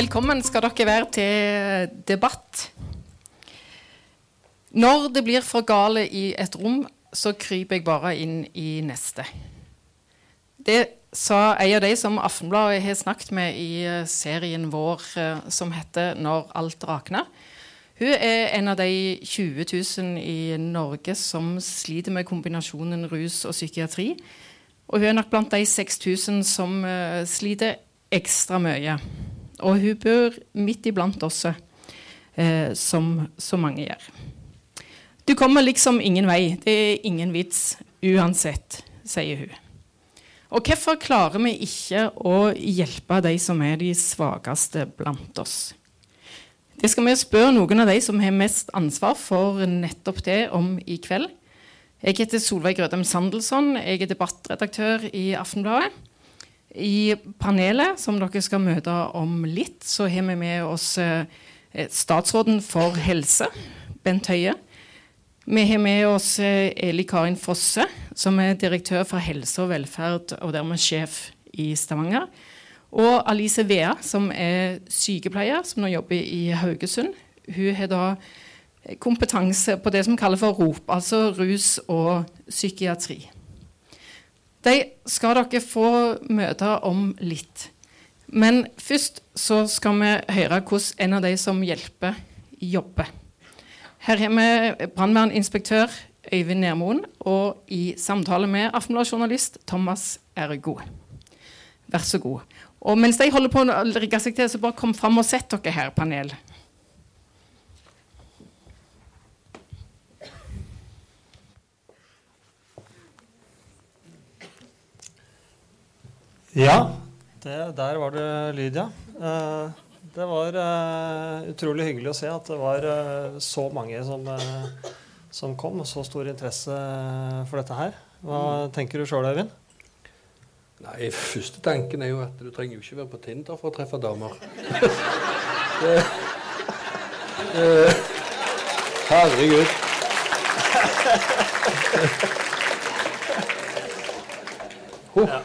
Velkommen skal dere være til debatt. Når det blir for gale i et rom, så kryper jeg bare inn i neste. Det sa en av de som Aftenbladet har snakket med i eh, serien vår eh, som heter 'Når alt rakner'. Hun er en av de 20 000 i Norge som sliter med kombinasjonen rus og psykiatri. Og hun er nok blant de 6000 som uh, sliter ekstra mye. Og hun bor midt iblant oss, eh, som så mange gjør. Du kommer liksom ingen vei. Det er ingen vits uansett, sier hun. Og hvorfor klarer vi ikke å hjelpe de som er de svakeste blant oss? Det skal vi spørre noen av de som har mest ansvar for nettopp det, om i kveld. Jeg heter Solveig Grødem Sandelsson. Jeg er debattredaktør i Aftenbladet. I panelet som dere skal møte om litt, så har vi med oss eh, statsråden for helse, Bent Høie. Vi har med oss eh, Eli Karin Fosse, som er direktør for helse og velferd og dermed sjef i Stavanger. Og Alice Vea, som er sykepleier, som nå jobber i Haugesund. Hun har da kompetanse på det som kalles for ROP, altså rus og psykiatri. De skal dere få møte om litt. Men først så skal vi høre hvordan en av de som hjelper, jobber. Her har vi brannverninspektør Øyvind Nermoen og i samtale med Aftenblad-journalist Thomas Ergo. Vær så god. Og mens de holder på å rigge seg til, så bare kom fram og sett dere her, panel. Ja, det, der var det lyd, ja. Uh, det var uh, utrolig hyggelig å se at det var uh, så mange som, som, kom, og så stor interesse for dette her. Hva mm. tenker du sjøl, Øyvind? Nei, Første tanken er jo at du trenger jo ikke være på Tinder for å treffe damer. herregud. Ja.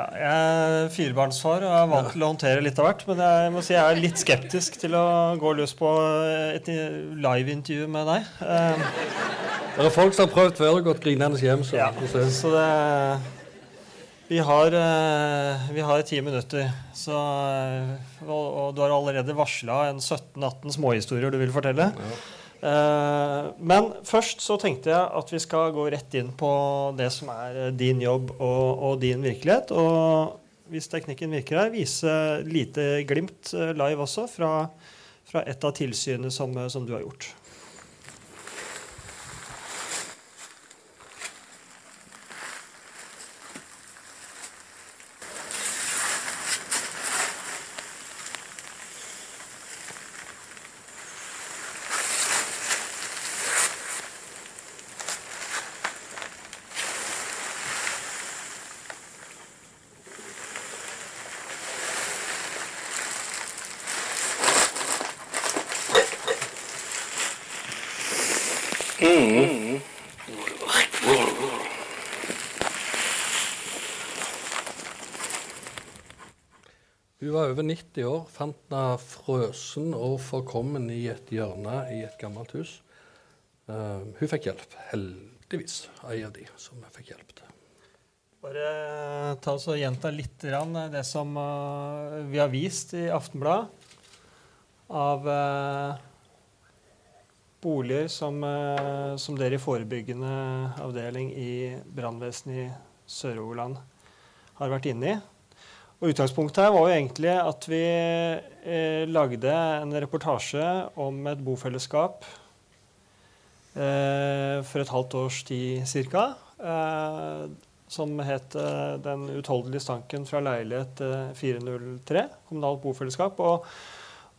Ja, jeg er firebarnsfar og er vant til å håndtere litt av hvert. Men jeg må si jeg er litt skeptisk til å gå løs på et liveintervju med deg. Um, det er folk som har prøvd før og gått grinende hjem. Så, ja, så det, vi, har, uh, vi har ti minutter. Så, uh, og, og, du har allerede varsla en 17-18 småhistorier du vil fortelle. Ja. Eh, men først så tenkte jeg at vi skal gå rett inn på det som er eh, din jobb og, og din virkelighet. Og hvis teknikken virker her, vise lite glimt eh, live også fra, fra et av tilsynene som, som du har gjort. Over 90 år, fant henne frøsen og forkommen i et hjørne i et gammelt hus. Uh, hun fikk hjelp, heldigvis, ei av de som fikk hjelp. Bare ta oss og gjenta litt det som uh, vi har vist i Aftenbladet av uh, boliger som, som, dere i forebyggende avdeling i brannvesenet i Sør-Oland har vært inne i. Og Utgangspunktet her var jo egentlig at vi eh, lagde en reportasje om et bofellesskap eh, for et halvt års tid ca. Eh, som het eh, 'Den utholdelige stanken fra leilighet 403', eh, kommunalt bofellesskap. Og,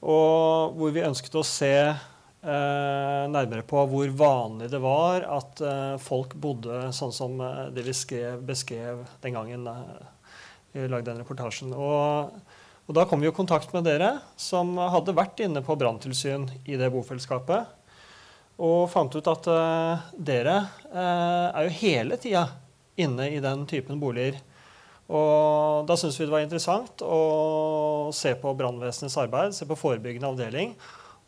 og, hvor vi ønsket å se eh, nærmere på hvor vanlig det var at folk bodde sånn som det vi skrev, beskrev den gangen lagde den reportasjen. Og, og, da kom vi i kontakt med dere som hadde vært inne på branntilsyn i det bofellesskapet. Og fant ut at uh, dere uh, er jo hele tida inne i den typen boliger. Og da syntes vi det var interessant å se på brannvesenets arbeid, se på forebyggende avdeling.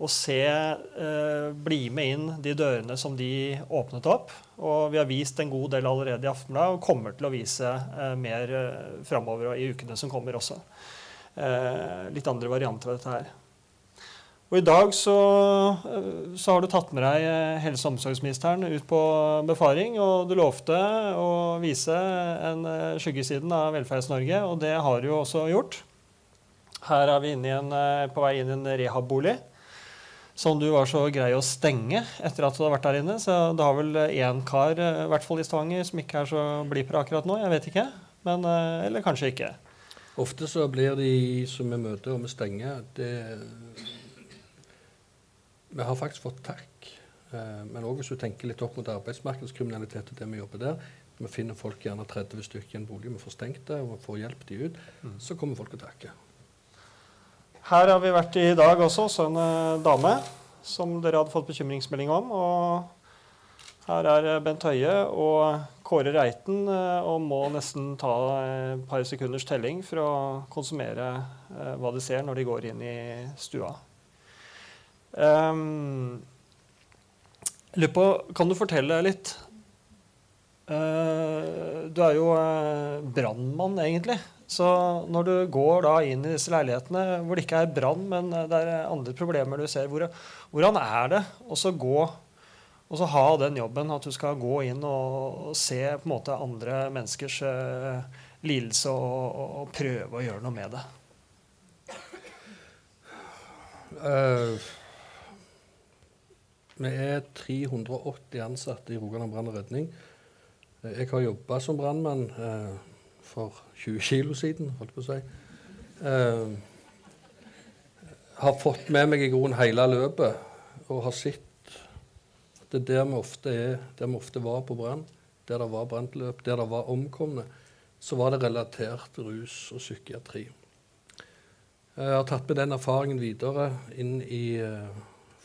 Og se, eh, bli med inn de dørene som de åpnet opp. Og vi har vist en god del allerede i Aftenbladet, og kommer til å vise eh, mer eh, framover i ukene som kommer også. Eh, litt andre varianter av dette her. Og I dag så, eh, så, har du tatt med deg eh, helse- og omsorgsministeren ut på befaring. Og du lovte å vise en eh, skyggesiden av Velferds-Norge, og det har du jo også gjort. Her er vi en, på vei inn i en rehab-bolig som du var så grei å stenge etter at du har vært der inne. Så det har vel én kar i hvert fall i Stavanger som ikke er så blid på det akkurat nå. Jeg vet ikke. Men, eller kanskje ikke. Ofte så blir de som vi møter og vi stenger, det vi har faktisk fått takk. Eh, men òg hvis du tenker litt opp mot arbeidsmarkedskriminalitet og det vi jobber der, vi finner folk gjerne 30 stykker i en bolig, vi får stengt det og vi får hjelp de ut, mm. så kommer folk å takke. Her har vi vært i dag også også en uh, dame som dere hadde fått bekymringsmelding om. og Her er eh, Bent Høie og Kåre Reiten uh, og må nesten ta et par sekunders telling for å konsumere hva de ser når de går inn i stua. Um, på, kan du fortelle litt uh, Du er jo uh, brannmann, egentlig. Så når du går da inn i disse leilighetene hvor det ikke er brann, men det er andre problemer du ser, hvor, hvordan er det å gå og så ha den jobben at du skal gå inn og, og se på en måte andre menneskers uh, lidelse og, og, og, prøve å gjøre noe med det? Uh, vi er 380 ansatte i Rogaland brann og redning. Jeg har jobba som brannmann eh, for 20 kilo siden, holdt på å si. Eh, har fått med meg i grunnen hele løpet og har sett det er der vi ofte er, der vi ofte var på brann, der det var brannløp, der det var omkomne, så var det relatert rus og psykiatri. Jeg har tatt med den erfaringen videre inn i uh,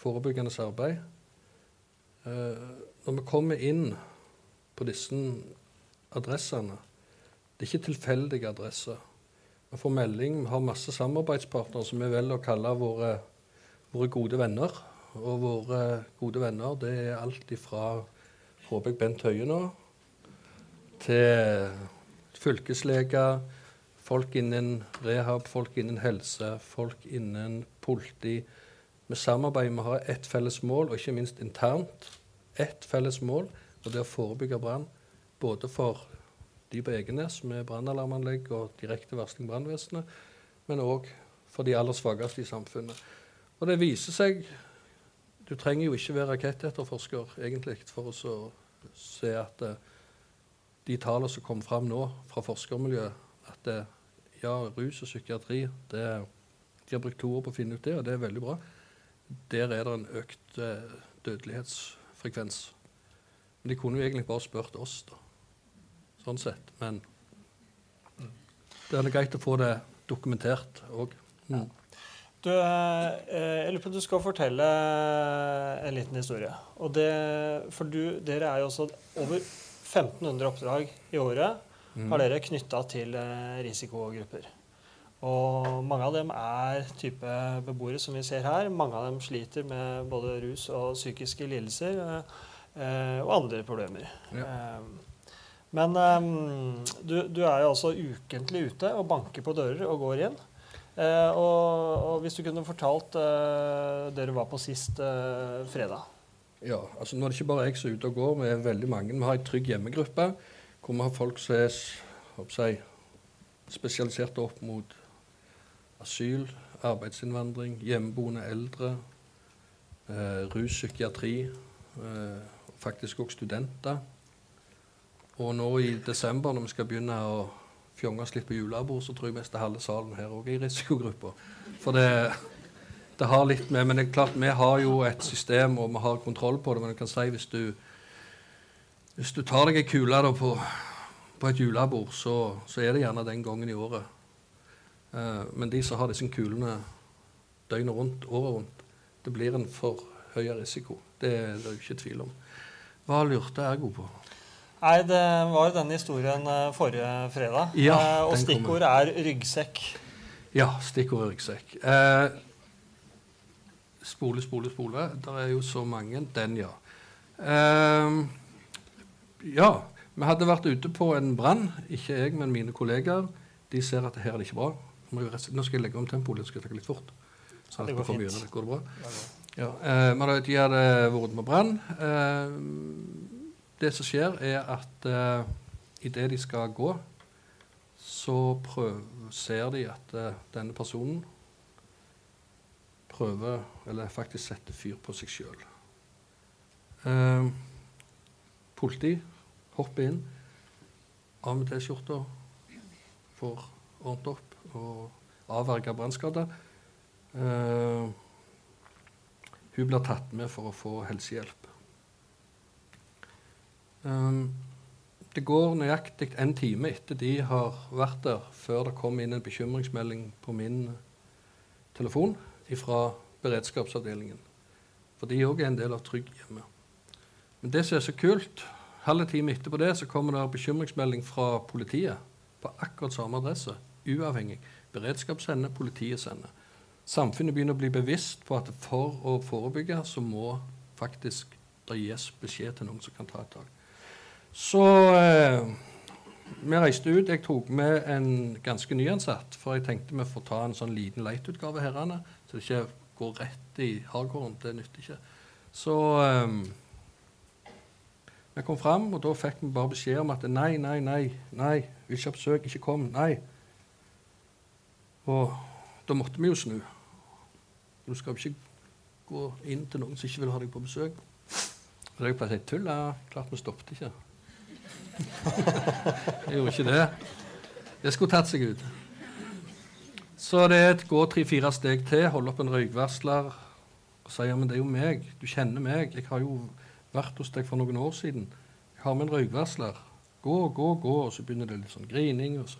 forebyggende arbeid. Eh, når vi kommer inn på disse adressene Det er ikke tilfeldige adresser. Vi får melding, vi har masse samarbeidspartnere som vi velger å kalle våre, våre, gode venner. Og våre gode venner det er alt ifra håper jeg Bent Høie nå, til fylkesleger, folk innen rehab, folk innen helse, folk innen politi. Vi samarbeider, vi har ett felles mål, og ikke minst internt ett felles mål, og det er å forebygge brann. Både for de på Egenes med brannalarmanlegg og direkte varsling brannvesenet, men òg for de aller svakeste i samfunnet. Og det viser seg Du trenger jo ikke være rakettetterforsker egentlig for å se at uh, de tallene som kom fram nå fra forskermiljøet, at det, ja, rus og psykiatri det, De har brukt to år på å finne ut det, og det er veldig bra. Der er det en økt uh, dødelighets. Men de kunne jo egentlig bare spurt oss, da. Sånn sett. Men det er greit å få det dokumentert òg. Mm. Du, eh, jeg lurer på du skal fortelle en liten historie. Og det, for du, dere er jo også over 1500 oppdrag i året mm. har dere knytta til eh, risikogrupper. Og mange av dem er type beboere som vi ser her. Mange av dem sliter med både rus og psykiske lidelser eh, og andre problemer. Ja. Eh, men um, du, du, er jo altså ukentlig ute og banker på dører og går inn. Uh, og, og, hvis du kunne fortalt uh, det du var på sist uh, fredag. Ja, altså Nå er det ikke bare jeg som er ute og går, vi er veldig mange. Vi har en trygg hjemmegruppe hvor vi har folk som er spesialisert opp mot asyl, arbeidsinnvandring, hjemmeboende eldre, eh, rus, psykiatri, faktisk også studenter. Og nå i desember, når vi skal begynne å fjonge oss litt på julebord, så tror jeg mest halve salen her òg er i risikogruppa. For det, det, har litt med Men det er klart, vi har jo et system, og vi har kontroll på det. Men jeg kan si hvis du, hvis du tar deg ei kule på, på, et julebord, så, så er det gjerne den gangen i året. Uh, men de som har disse kulene døgnet rundt, året rundt, det blir en for høy risiko. Det er det ikke tvil om. Hva lurte Ergo på? Nei, det var denne historien eh, forrige fredag. Ja, Eh, og stikkord er ryggsekk. Ja, stikkordet ryggsekk. Eh, spole, spole, spole. Det er jo så mange. Den, ja. Eh, ja, vi hadde vært ute på en brann. Ikke jeg, men mine kollegaer. De ser at her er det ikke bra. Nå skal jeg legge om tempoet litt, skal jeg ta litt fort. Så Det det går fint. det går det bra. Ja, eh, men de hadde vært med brann. Eh, det som skjer, er at eh, idet de skal gå, så prøv, ser de at eh, denne personen prøver, eller faktisk setter fyr på seg sjøl. Eh, politi hopper inn, av med T-skjorta, får ordnet opp og avverga brannskader. Eh, hun blir tatt med for å få helsehjelp. Um, det går nøyaktig en time etter de har vært der, før det kom inn en bekymringsmelding på min telefon fra beredskapsavdelingen. For de òg er en del av Trygg hjemme. Men det som er så kult, halve time etterpå det så kommer det bekymringsmelding fra politiet på akkurat samme adresse, uavhengig. Beredskap sender, politiet sender. Samfunnet begynner å bli bevisst på at for å forebygge, så må faktisk det gis beskjed til noen som kan ta et tak. Så eh, vi reiste ut. Jeg tok med en ganske nyansatt, for jeg tenkte vi får ta en sånn liten leitutgave herrene, så det ikke går rett i hardcoren. Det nytter ikke. Så eh, vi kom fram, og da fikk vi bare beskjed om at nei, nei, nei, nei, ikke besøk, ikke kom, nei. Og da måtte vi jo snu. Du skal ikke gå inn til noen som ikke vil ha deg på besøk. Og det er jo bare tull. Ja, klart vi stoppet ikke. Jeg gjorde ikke det. Det skulle tatt seg ut. Så det er et gå tre-fire steg til, holde opp en røykvarsler og si ja, men det er jo meg. Du kjenner meg. Jeg har jo vært hos deg for noen år siden. Jeg har med en røykvarsler. Gå, gå, gå. Og så begynner det litt sånn grining. og så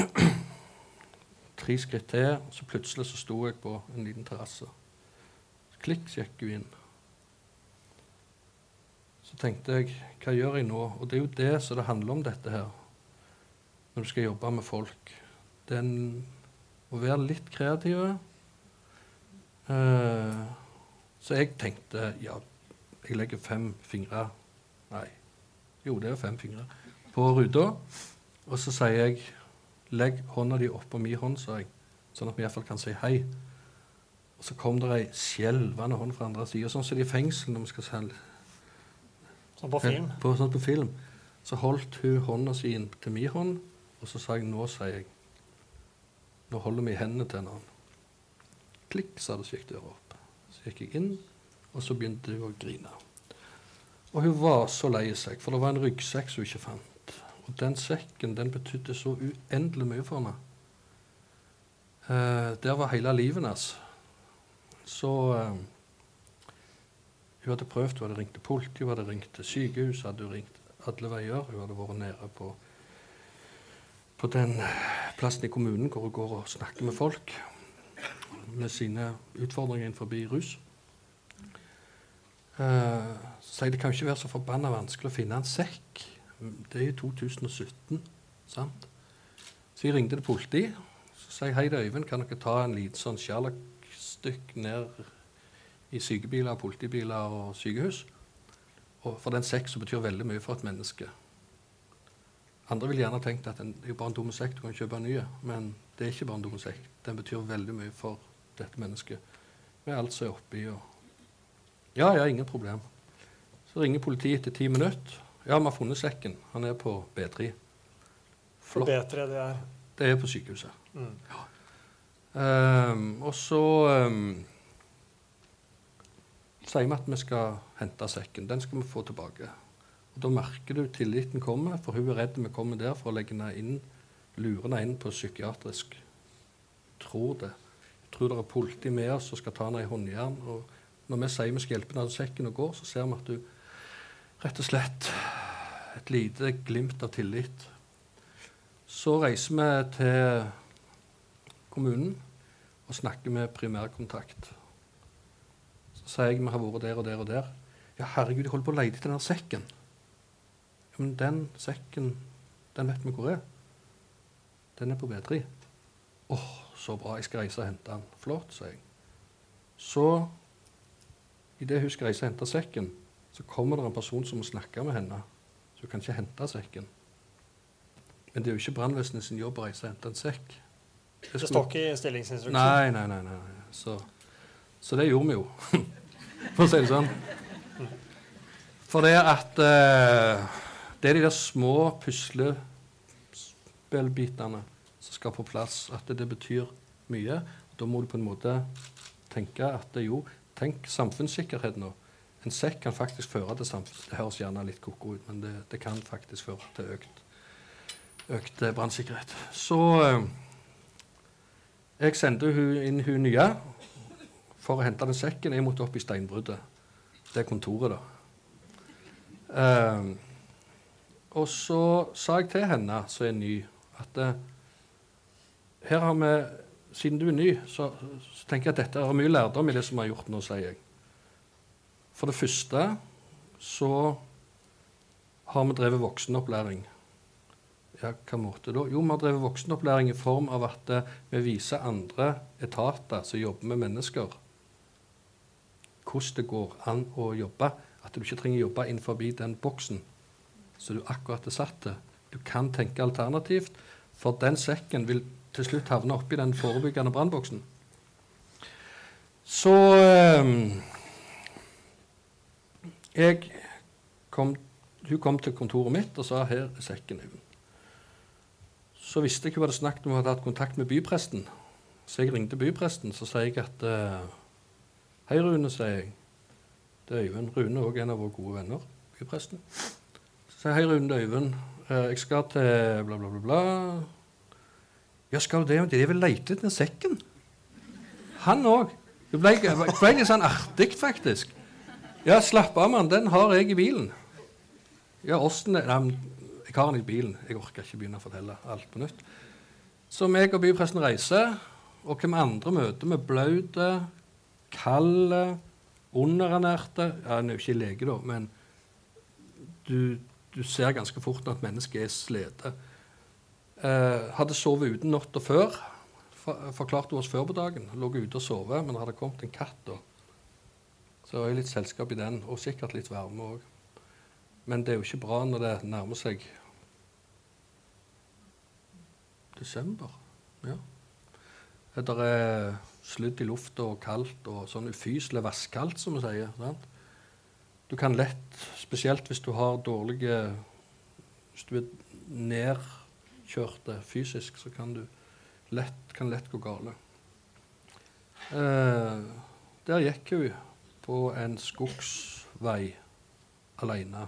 Tre skritt til, og så plutselig så sto jeg på en liten terrasse. Klikk, så gikk hun inn. Så tenkte jeg, hva gjør jeg nå? Og det er jo det som det handler om, dette her. Når du skal jobbe med folk. Det er å være litt kreativ. Eh, så jeg tenkte, ja, jeg legger fem fingre Nei, jo, det er fem fingre på ruta. Og så sier jeg, legg hånda di oppå min hånd, sa jeg, sånn at vi iallfall kan si hei. Og så kom det ei skjelvende hånd fra andre sida, sånn som det er i fengsel når vi skal Sånn på film. på, sånn på film. Så holdt hun hånda si til min hånd, og så sa jeg nå, sier jeg. Nå holder vi hendene til hverandre. Klikk, sa det, så gikk døra opp. Så gikk jeg inn, og så begynte hun å grine. Og hun var så lei seg, for det var en ryggsekk som hun ikke fant. Og den sekken den betydde så uendelig mye for henne. Eh, der var hele livet hennes. Så eh, hun hadde prøvd, hun hadde ringt til politiet, hun hadde ringt til sykehus, hadde hun ringt alle veier. Hun hadde vært nede på, på den plassen i kommunen hvor hun går og snakker med folk med sine utfordringer innenfor rus. Eh, så det kan ikke være så forbanna vanskelig å finne en sekk. Det er i 2017, sant? Så jeg ringte til politiet. Så sier jeg hei, det Øyvind, kan dere ta en liten sånn Sherlock-stykk ned i sykebiler, politibiler og sykehus. Og for den sekk som betyr veldig mye for et menneske. Andre ville gjerne tenkt at det er jo bare en dum sekk, du kan kjøpe en ny. Men det er ikke bare en dum sekk. Den betyr veldig mye for dette mennesket. Med alt som er oppi. Og ja, ja, ingen problem. Så ringer politiet etter ti minutter. Ja, vi har funnet sekken. Han er på B3. For Flott. B3 det er. Det er på sykehuset. Mm. Ehm, og så ehm, sier vi at vi skal hente sekken. Den skal vi få tilbake. Og Da merker du tilliten kommer, for hun er redd vi kommer der for å legge henne inn, lure henne inn på psykiatrisk. Tror det. Jeg tror det er politi med oss som skal ta henne i håndjern. Og når vi sier vi skal hjelpe henne til sekken og går, så ser vi at du rett og slett Et lite glimt av tillit. Så reiser vi til kommunen og snakker med primærkontakt. Sier jeg vi har vært der og der og der. Ja, herregud, jeg holder på å lete etter den sekken. Ja, Men den sekken, den vet vi hvor er. Den er på B3. Åh, så bra. Jeg skal reise og hente den. Flott, sier jeg. Så idet hun skal reise og hente sekken, så kommer det en person som må snakke med henne. Så hun kan ikke hente sekken. Men det er jo ikke brannvesenet sin jobb å reise og hente en sekk. Det står ikke i stillingsinstruksen. Nei, nei, nei. nei. Så, så det gjorde vi jo, for å si det sånn. For det at eh, Det er de der små puslespillbitene som skal på plass. At det, det betyr mye. Da må du på en måte tenke at det jo Tenk samfunnssikkerhet nå. En sekk kan faktisk føre til samfunns... Det høres gjerne litt ko-ko ut, men det, det, kan faktisk føre til økt, økt eh, brannsikkerhet. Så eh, jeg sendte hun inn hun nye for å hente den sekken. Jeg måtte opp i steinbruddet. Det er kontoret, da. Eh, og så sa jeg til henne, som er ny, at eh, her har vi Siden du er ny, så, så tenker jeg at dette er mye lærdom i det som vi har gjort nå, sier jeg. For det første så har vi drevet voksenopplæring. Ja, hva måte da? Jo, vi har drevet voksenopplæring i form av at uh, vi viser andre etater som jobber med mennesker, hvordan det går an å jobbe. At du ikke trenger å jobbe innenfor den boksen som du akkurat er satt til. Du kan tenke alternativt, for den sekken vil til slutt havne oppi den forebyggende brannboksen. Så um, jeg kom, Hun kom til kontoret mitt og sa her er sekken. Even. Så visste jeg hun hadde snakket om hun hadde hatt kontakt med bypresten. Så jeg ringte bypresten så sa jeg at uh, Hei, Rune, sier jeg. Det er Øyvind. Rune er òg en av våre gode venner. Bypresten. Så sier jeg hei, Rune, det er Øyvind. Uh, jeg skal til bla, bla, bla, bla. Ja, skal du det? Er vel leite etter sekken? Han òg. Det ble, ble litt sånn artig, faktisk. Ja, slapp av, mann. Den har jeg i bilen. Ja, åssen jeg har den i bilen. Jeg orker ikke begynne å fortelle alt på nytt. Så meg og bypresten reiser, og hvem andre møter vi blaute, kalde, underernærte Ja, han er jo ikke lege, da, men du, du ser ganske fort at mennesket er slite. Eh, hadde sovet uten natta før. For, forklarte oss før på dagen. Lå ute og sove, men det hadde kommet en katt. da. Så det er litt selskap i den, og sikkert litt varme òg. Men det er jo ikke bra når det nærmer seg desember. Ja. Det er sludd i lufta og kaldt og sånn ufyselig vasskaldt, som vi sier. Sant? Du kan lett, spesielt hvis du har dårlige Hvis du er nedkjørte fysisk, så kan du lett, kan lett gå gale. Eh, der gikk hun på en skogsvei alene.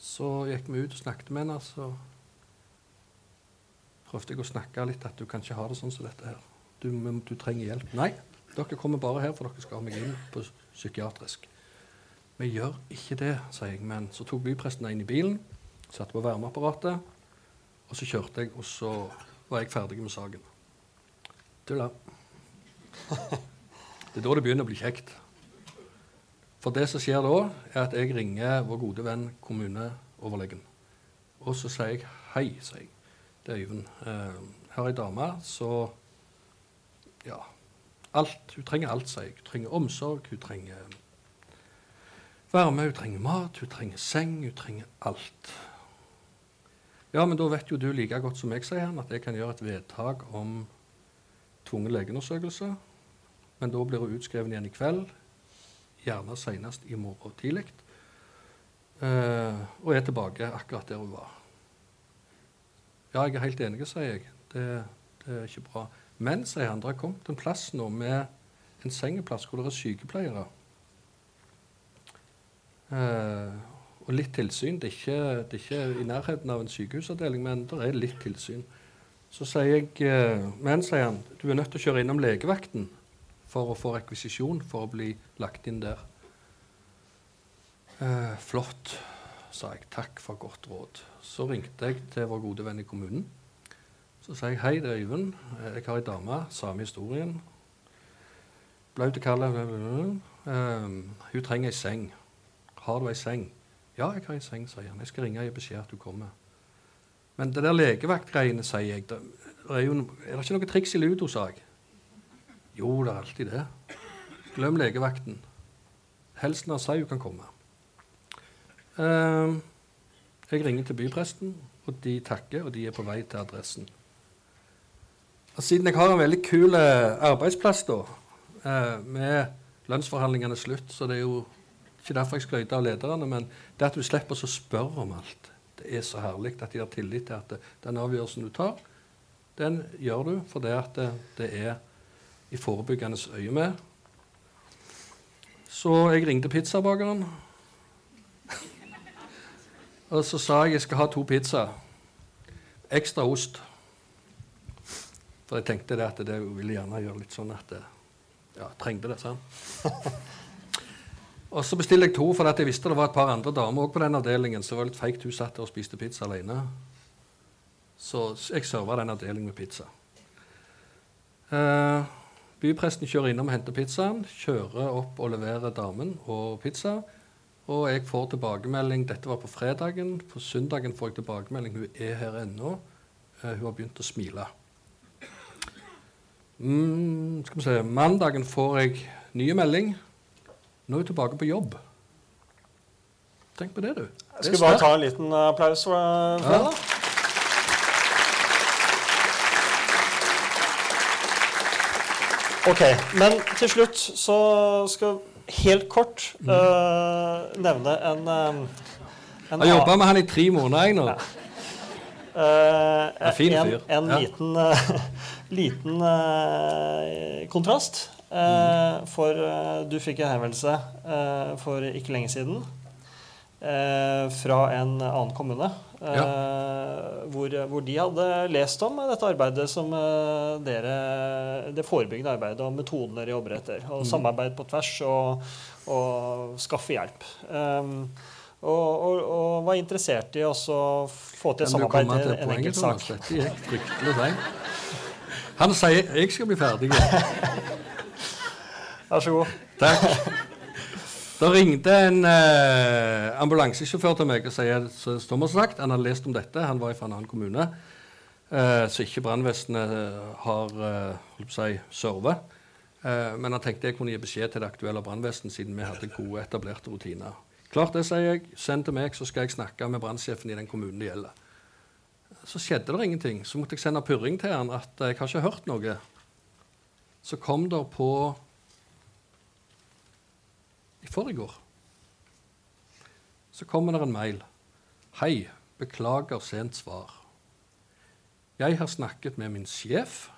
Så gikk vi ut og snakket med henne. Så prøvde jeg å snakke litt at du kan ikke ha det sånn som dette her. Du, du trenger hjelp. Nei, dere kommer bare her for dere skal ha meg inn på psykiatrisk. Vi gjør ikke det, sier jeg. Men så tok bypresten inn i bilen. Satte på varmeapparatet, og så kjørte jeg, og så var jeg ferdig med saken. Tulla. Det er da det begynner å bli kjekt. For det som skjer da, er at jeg ringer vår gode venn kommuneoverlegen. Og så sier jeg hei, sier jeg. Det er Øyvind. Eh, her er ei dame så Ja. Alt. Hun trenger alt, sier jeg. Hun trenger omsorg, hun trenger varme, hun trenger mat, hun trenger seng, hun trenger alt. Ja, men da vet jo du like godt som jeg, sier han, at jeg kan gjøre et vedtak om tvungen legeundersøkelse. Men da blir hun utskrevet igjen i kveld, gjerne senest i morgen tidlig. Uh, og er tilbake akkurat der hun var. Ja, jeg er helt enig, sier jeg. Det, det er ikke bra. Men, sier han, det har kommet en plass nå med en sengeplass hvor det er sykepleiere. Eh, og litt tilsyn. Det er, ikke, det er, ikke, i nærheten av en sykehusavdeling, men det er litt tilsyn. Så sier jeg eh, Men, sier han, du er nødt til å kjøre innom legevakten for å få rekvisisjon for å bli lagt inn der. Eh, flott, sa jeg. Takk for godt råd. Så ringte jeg til vår gode venn i kommunen. Så sier jeg hei, det er Øyvind. Eh, jeg har ei dame. Samme historien. Blaut og kald. Uh, hun trenger ei seng. Har du ei seng? Ja, jeg har en seng, sier han. Jeg skal ringe og gi beskjed at du kommer. Men det der legevaktgreiene, sier jeg. Det er, jo, er det ikke noe triks i ludo, sa jeg. Jo, det er alltid det. Glem legevakten. Helst av seg hun kan komme. Ehm, jeg ringer til bypresten, og de takker, og de er på vei til adressen. Siden jeg har en veldig kul eh, arbeidsplass da, eh, med lønnsforhandlingene slutt, så det er jo ikke derfor jeg skryter av lederne, men det at du slipper å spørre om alt, det er så herlig at de har tillit til at den avgjørelsen du tar, den gjør du fordi at det, det er i forebyggende øye med. Så jeg ringte pizzabakeren. Og så sa jeg jeg skal ha to pizzaer. Ekstra ost. For jeg tenkte det at det ville gjerne gjøre litt sånn at jeg ja, trengte det. sant? Og så bestilte jeg to, for at jeg visste det var et par andre damer også på den avdelingen. Så det var litt feigt hun satt der og spiste pizza alene. Så jeg serva den avdelingen med pizza. Uh, bypresten kjører innom og henter pizzaen. Kjører opp og leverer damen og pizza. Og jeg får tilbakemelding Dette var på fredagen. På søndagen får jeg tilbakemelding. Hun er her ennå. Uh, hun har begynt å smile. Mm, skal vi se Mandagen får jeg nye melding. Nå er jeg tilbake på jobb. Tenk på det, du. Det Skal vi bare ta en liten applaus for, det. Ja. Ok, men til slutt så skal helt kort uh, nevne en, eh, en Jeg jobba med han i tre måneder jeg nå. En fin en, fyr. en Ja. liten, eh, liten eh, kontrast. eh, for eh, du fikk en henvendelse eh, for ikke lenge siden eh, fra en annen kommune. Ja. hvor, hvor de hadde lest om dette arbeidet som eh, dere Det forebyggende arbeidet og metodene dere jobber etter. Og samarbeid på tvers og, og skaffe hjelp. Um, og, og, og var interessert i å få til et samarbeid i en enkelt sak. Dette gikk fryktelig seint. Han sier 'jeg skal bli ferdig'. Vær så god. Takk. Da ringte en eh, ambulansesjåfør til meg og sier som har sagt, han hadde lest om dette. Han var fra en annen kommune, eh, så ikke brannvesenet eh, har eh, si, servet. Eh, men han tenkte jeg kunne gi beskjed til det aktuelle brannvesenet, siden vi hadde gode, etablerte rutiner. Klart det, sier jeg. Send til meg, så skal jeg snakke med brannsjefen i den kommunen det gjelder. Så skjedde det ingenting. Så måtte jeg sende purring til han at jeg har ikke hørt noe. Så kom det på i forrige så kommer det en mail. Hei, beklager sent svar. Jeg har snakket med min sjef.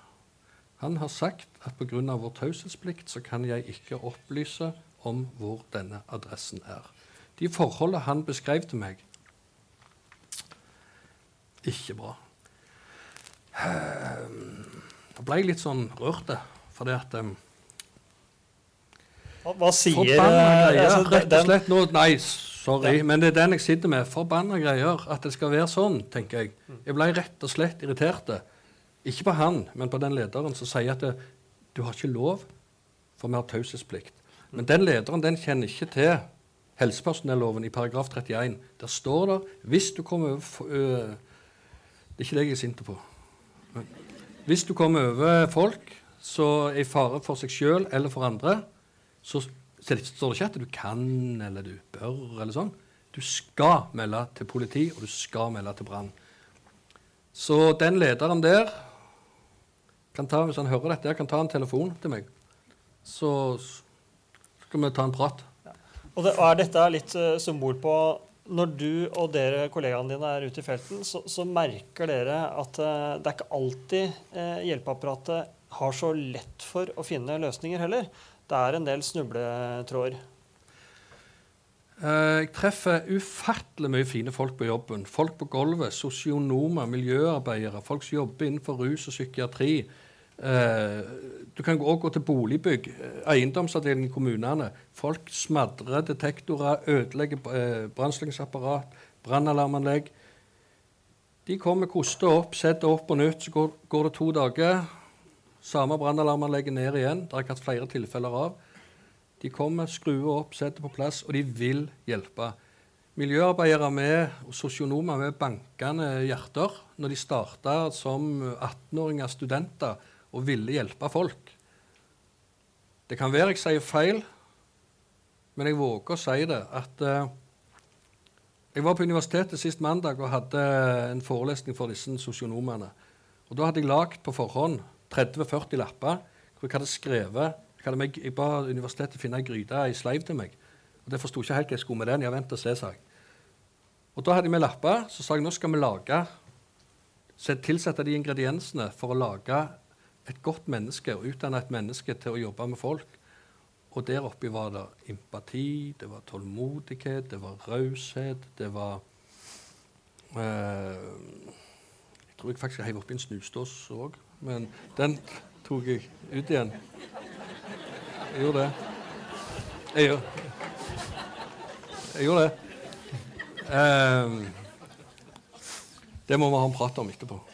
Han har sagt at pga. vår taushetsplikt så kan jeg ikke opplyse om hvor denne adressen er. De forholdene han beskrev til meg Ikke bra. Da ble jeg litt sånn rørt, fordi at um, Hva, hva sier Forbanna eh, greier. altså, rett og slett nå Nei, sorry, den. men det er den jeg sitter med. Forbanna greier. At det skal være sånn, tenker jeg. Jeg ble rett og slett irritert. Ikke på han, men på den lederen som sier at det, du har ikke lov, for vi har taushetsplikt. Men den lederen den kjenner ikke til helsepersonelloven i paragraf 31. Der står det hvis du kommer over Det er ikke det jeg er sint på. Men hvis du kommer over folk som er i fare for seg sjøl eller for andre, så står det ikke at du kan eller du bør eller sånn. Du skal melde til politi, og du skal melde til brann. Så den lederen der kan ta, hvis han hører dette, kan ta en telefon til meg. Så skal vi ta en prat. Og, det, og er dette litt uh, symbol på Når du og dere kollegaene dine er ute i felten, så, så merker dere at eh, det er ikke alltid eh, hjelpeapparatet har så lett for å finne løsninger heller. Det er en del snubletråder. Eh, Jeg treffer ufattelig mye fine folk på jobben. Folk på gulvet, sosionomer, miljøarbeidere, folk som jobber innenfor rus og psykiatri. Eh, Du kan òg gå til boligbygg, eiendomsavdelingen eiendomsavdeling i kommunene. Folk smadrer detektorer, ødelegger brannslingsapparat, brannalarmanlegg. De kommer, koster opp, setter opp på nytt. Så går, går det to dager. Samme brannalarmanlegget ned igjen. Det har jeg hatt flere tilfeller av. De kommer, skrur opp, setter på plass, og de vil hjelpe. miljøarbeidere med, og sosionomer med bankende hjerter når de starta som 18-åringer studenter og ville hjelpe folk. Det kan være jeg sier feil, men jeg våger å si det. at uh, Jeg var på universitetet sist mandag og hadde en forelesning for disse sosionomene. Og Da hadde jeg lagd på forhånd 30-40 lapper hvor jeg hadde skrevet Jeg, hadde meg, jeg ba universitetet finne ei gryte i sleiv til meg. Og Det forsto ikke helt hva jeg skulle med den. Jeg vent og se, sa jeg. Og Da hadde jeg med lapper. Så sa jeg nå skal vi lage tilsette de ingrediensene for å lage et godt menneske og utdanne et menneske til å jobbe med folk. Og der oppe var det empati, det var tålmodighet, det var raushet, det var eh, Jeg tror jeg faktisk heiv oppi en snusdås òg, men den tok jeg ut igjen. Jeg gjorde det. Jeg, gjorde, jeg gjorde det. Eh, det må vi ha en prat om etterpå.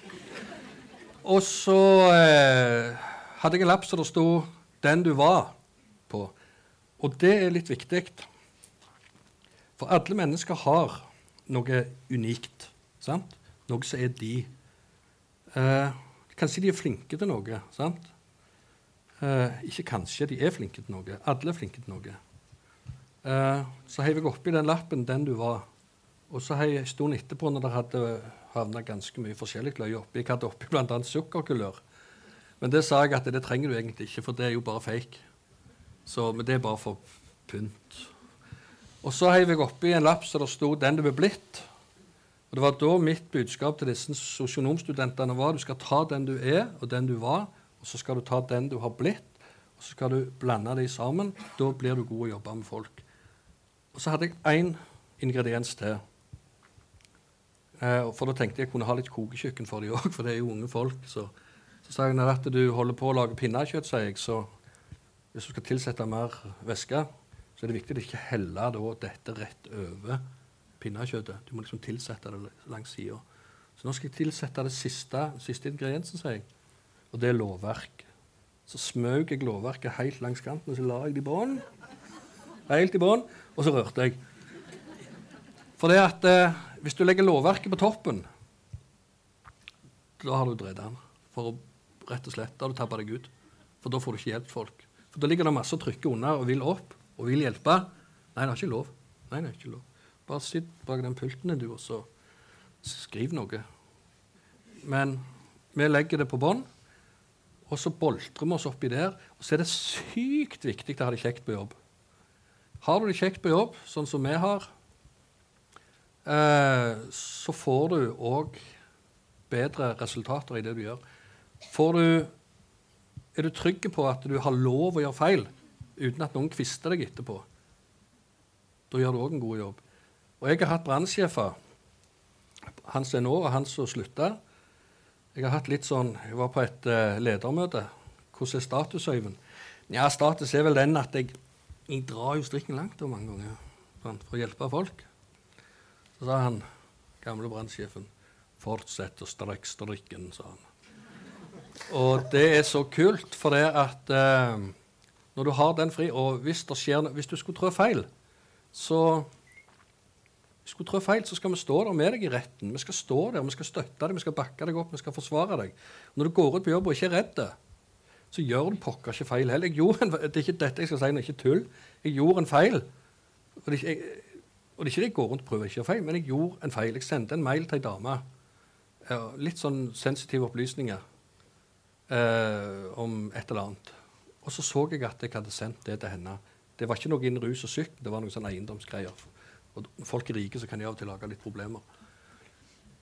Og så eh, hadde jeg en lapp som det sto 'Den du var' på. Og det er litt viktig. For alle mennesker har noe unikt. Sant? Noe som er de. Eh, kanskje de er flinke til noe. sant? Eh, ikke kanskje, de er flinke til noe. Alle er flinke til noe. Eh, så heiv jeg oppi den lappen 'Den du var'. Og så en stund etterpå, når det hadde havna ganske mye forskjellig løye oppi Jeg hadde oppi bl.a. sukkerkulør. Men det sa jeg at det trenger du egentlig ikke, for det er jo bare fake. Så, men det er bare for pynt. Og så heiv jeg oppi en lapp så det sto 'Den du er blitt'. Og Det var da mitt budskap til disse sosionomstudentene var du skal ta den du er, og den du var, og så skal du ta den du har blitt, og så skal du blande de sammen. Da blir du god å jobbe med folk. Og så hadde jeg én ingrediens til. Eh, for da tenkte jeg jeg kunne ha litt kokekjøkken for de òg, for det er jo unge folk. Så, så sa jeg når at du holder på å lage pinnekjøtt, sier jeg, så hvis du skal tilsette mer væske, så er det viktig å ikke helle dette rett over pinnekjøttet. Du må liksom tilsette det langs sida. Så nå skal jeg tilsette det siste, siste ingrediensen, sier jeg. Og det er lovverk. Så smøg jeg lovverket helt langs kanten, og så la jeg det i bånn. Helt i bånn. Og så rørte jeg. For det at eh, hvis du legger lovverket på toppen, da har du dreid den. For å, rett og slett, da har du tabba deg ut. For da får du ikke hjulpet folk. For da ligger det masse å trykke under og vil opp og vil hjelpe. Nei, det er ikke lov. Nei, det er ikke lov. Bare sitt bak den pulten du, og så skriv noe. Men vi legger det på bånn, og så boltrer vi oss oppi der. Og så er det sykt viktig å ha det kjekt på jobb. Har du det kjekt på jobb, sånn som vi har, så får du òg bedre resultater i det du gjør. Du er du trygg på at du har lov å gjøre feil uten at noen kvister deg etterpå? Da gjør du òg en god jobb. Og jeg har hatt brannsjefer, han som er nå, og han som slutta. Jeg har hatt litt sånn, jeg var på et uh, ledermøte. Hvordan er status, Øyvind? Ja, status er vel den at jeg, jeg drar jo strikken langt mange ganger for å hjelpe folk. Så sa han, gamle brannsjefen, 'Fortsett å strekke strikken', sa han. Og det er så kult, for det at eh, når du har den fri Og hvis, skjer, hvis du skulle trå feil, så skulle trå feil, så skal vi stå der med deg i retten. Vi skal stå der, vi skal støtte deg, vi skal bakke deg opp, vi skal forsvare deg. Når du går ut på jobb og ikke er redd, så gjør du pokker ikke feil heller. En, det er ikke dette jeg skal si, det er ikke tull. Jeg gjorde en feil. Er jeg, og det er ikke det jeg går rundt og prøver ikke å gjøre feil, men jeg gjorde en feil. Jeg sendte en mail til ei dame. litt sånn sensitive opplysninger eh, om et eller annet. Og så så jeg at jeg hadde sendt det til henne. Det var ikke noe innen rus og syk, det var noen sånne eiendomsgreier. Og folk er rike, så kan de av og til lage litt problemer.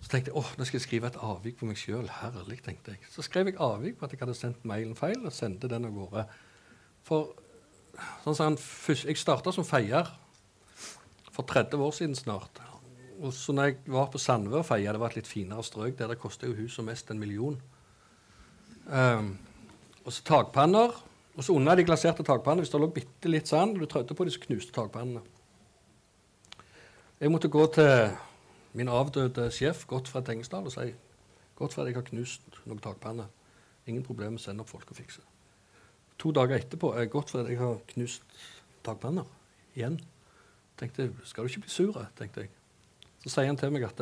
Så tenkte jeg åh, nå skal jeg skrive et avvik på meg sjøl. Herlig, tenkte jeg. Så skrev jeg avvik på at jeg hadde sendt mailen feil, og sendte den av gårde. For sånn Jeg starta som feier for 30 år siden snart. Og så når jeg var på Sandve og feia, det var et litt finere strøk der det kosta huset mest en million. Um, og så takpanner. Og så under de glaserte takpannene, hvis det lå bitte litt sand, og du trødde på de, så knuste takpannene. Jeg måtte gå til min avdøde sjef, Gottfred Tengesdal, og si Gottfred, jeg har knust noen takpanner. Ingen problem sende opp folk og fikse. To dager etterpå er Gottfred, jeg har knust takpanner igjen. Tenkte jeg, skal du ikke bli sur? tenkte jeg. Så sier han til meg at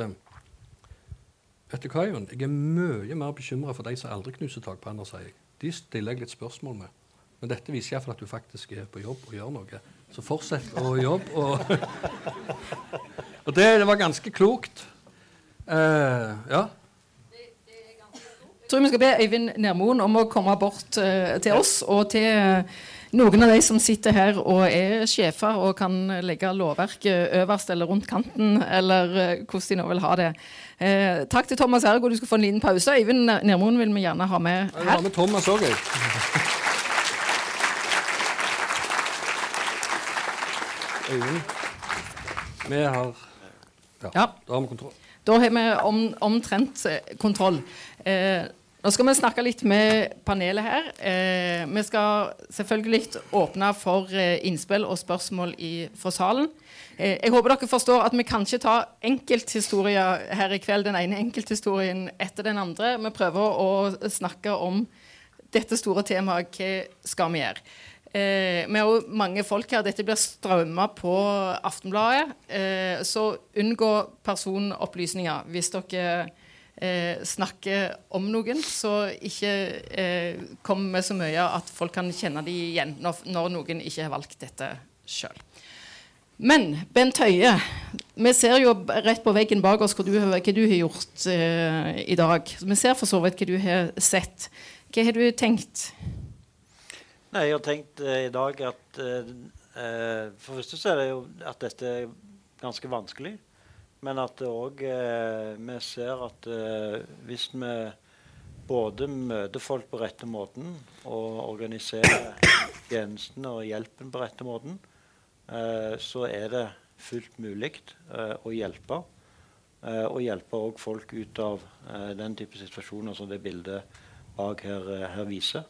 Vet du hva, Jon? Jeg er mye mer bekymra for de som aldri knuser takpanner, sier jeg. De stiller jeg litt spørsmål med. Men dette viser iallfall at du faktisk er på jobb og gjør noe. Så fortsett å jobbe. Og, og det, det, var ganske klokt. Uh, ja. Jeg tror vi skal be Øyvind Nermoen om å komme bort uh, til oss og til uh, noen av de som sitter her og er sjefer og kan legge lovverket øverst eller rundt kanten, eller hvordan de nå vil ha det. Eh, takk til Thomas Ergo. Du skal få en liten pause. Øyvind Nermoen vil vi gjerne ha med her. har med Thomas også, jeg. Øyvind. Vi har Ja, ja. da har vi kontroll. Da har vi om, omtrent eh, kontroll. Eh, nå skal vi snakke litt med panelet her. Eh, vi skal selvfølgelig åpne for eh, innspill og spørsmål i, fra salen. Eh, jeg håper dere forstår at vi kan ikke ta enkelthistorier her i kveld. Den ene enkelthistorien etter den andre. Vi prøver å snakke om dette store temaet. Hva skal vi gjøre? Eh, vi har jo mange folk her. Dette blir strømma på Aftenbladet. Eh, så unngå personopplysninger hvis dere eh, snakker om noen. Så ikke eh, kom med så mye at folk kan kjenne dem igjen når, når noen ikke har valgt dette sjøl. Men Bent Høie, vi ser jo rett på veggen bak oss hva du, hva du har gjort eh, i dag. Vi ser for så vidt hva du har sett. Hva har du tenkt? Nei, Jeg har tenkt eh, i dag at eh, eh, For første er det jo at dette er ganske vanskelig. Men at det òg eh, Vi ser at eh, hvis vi både møter folk på rette måten og organiserer tjenestene og hjelpen på rette måten, eh, så er det fullt mulig å hjelpe. og hjelpe òg folk ut av den type situasjoner som det bildet bak her, her viser.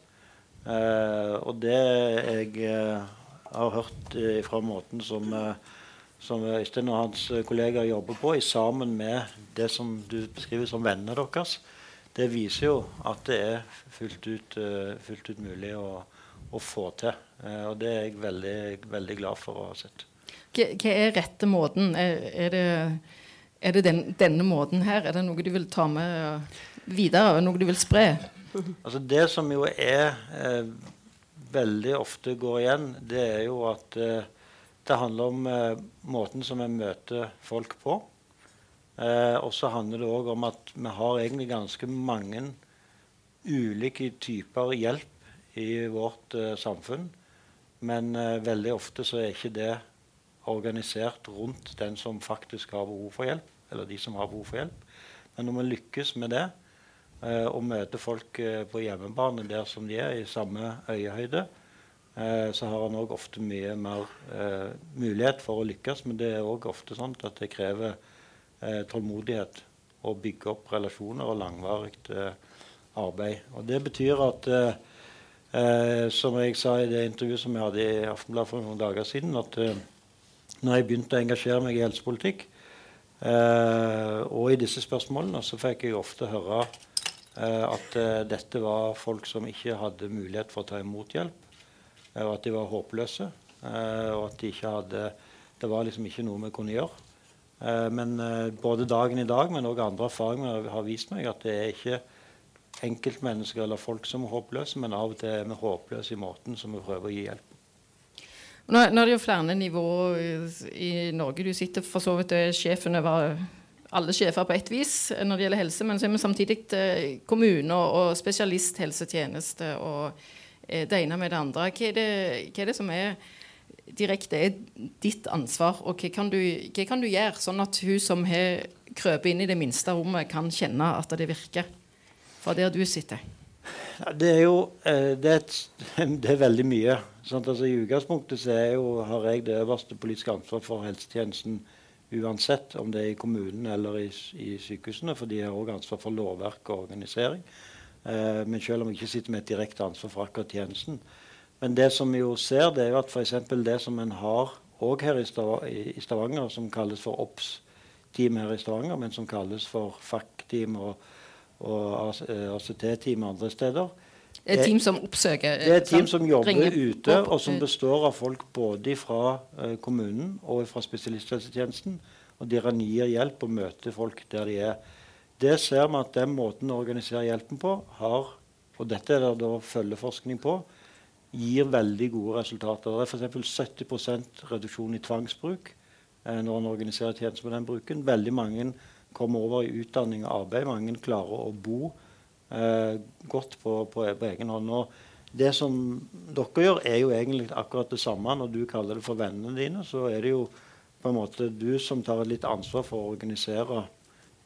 Uh, og det jeg uh, har hørt uh, fra måten som, som Øystein og hans kollegaer jobber på, sammen med det som du beskriver som vennene deres, det viser jo at det er fullt ut, fullt ut mulig å, å, få til. og det er jeg veldig, veldig glad for å ha sett. Hva er rette måten? Er, er det, er det den, denne måten her? Er det noe du vil ta med videre? Noe du vil spre? Altså Det som jo er eh, veldig ofte går igjen, det er jo at eh, det handler om eh, måten som vi møter folk på. Eh, og så handler det òg om at vi har egentlig ganske mange ulike typer hjelp i vårt eh, samfunn. Men eh, veldig ofte så er ikke det organisert rundt den som faktisk har behov for hjelp. Eller de som har behov for hjelp. Men når vi lykkes med det, og møter folk eh, på hjemmebane der som de er, i samme øyehøyde, eh, så har han òg ofte mye mer eh, mulighet for å lykkes. Men det er òg ofte sånn at det krever eh, tålmodighet å bygge opp relasjoner og langvarig eh, arbeid. Og det betyr at som jeg sa i det intervjuet som jeg hadde i Aftenbladet for noen dager siden, at når jeg begynte å engasjere meg i helsepolitikk, og i disse spørsmålene, så fikk jeg ofte høre Eh, at eh, dette var folk som ikke hadde mulighet for å ta imot hjelp. Eh, og at de var håpløse. og at de ikke hadde Det var liksom ikke noe vi kunne gjøre. men både dagen i dag, men òg andre erfaringer har vist meg at det er ikke enkeltmennesker eller folk som er håpløse, men av og til er vi håpløse i måten som vi prøver å gi hjelp. Nå, nå er det jo flere nivåer i Norge. Du sitter for så vidt og er sjefen over alle sjefer på ett vis når det gjelder helse, men så er vi samtidig kommune kommuner og spesialisthelsetjeneste og eh, det ene med det andre. Hva er det, hva er det som er direkte er ditt ansvar, og hva kan, du, hva kan du gjøre, sånn at hun som har krøpet inn i det minste rommet, kan kjenne at det virker fra der du sitter? Det er jo eh, det er, det er veldig mye. Sant? altså, I utgangspunktet så har jeg det øverste politiske ansvaret for helsetjenesten uansett om det er i kommunen eller i, i sykehusene, for de har òg ansvar for lovverk og organisering. Eh, men selv om vi ikke sitter med et direkte ansvar for akkurat tjenesten. Men det som vi jo ser, det er jo at f.eks. det som en har òg her i Stavanger, som kalles for OBS-team her i Stavanger, men som kalles for FAC-team og, og ACT-team andre steder, Det er team som oppsøker Det er team som jobber ringer ute, opp, og som eh, består av folk både fra eh, kommunen og fra spesialisthelsetjenesten. Og der en gir hjelp og møter folk der de er. Det ser vi at den måten å organisere hjelpen på har, og dette er det da følgeforskning på, gir veldig gode resultater. Det er f.eks. 70% reduksjon i tvangsbruk eh, når en organiserer tjenester med den bruken. Veldig mange kommer over i utdanning og arbeid. Mange klarer å bo eh, godt på, på, på, egen hånd. Og det som dere gjør, er jo egentlig akkurat det samme. Når du kaller det for vennene dine, så er det jo på en måte du som tar litt ansvar for å organisere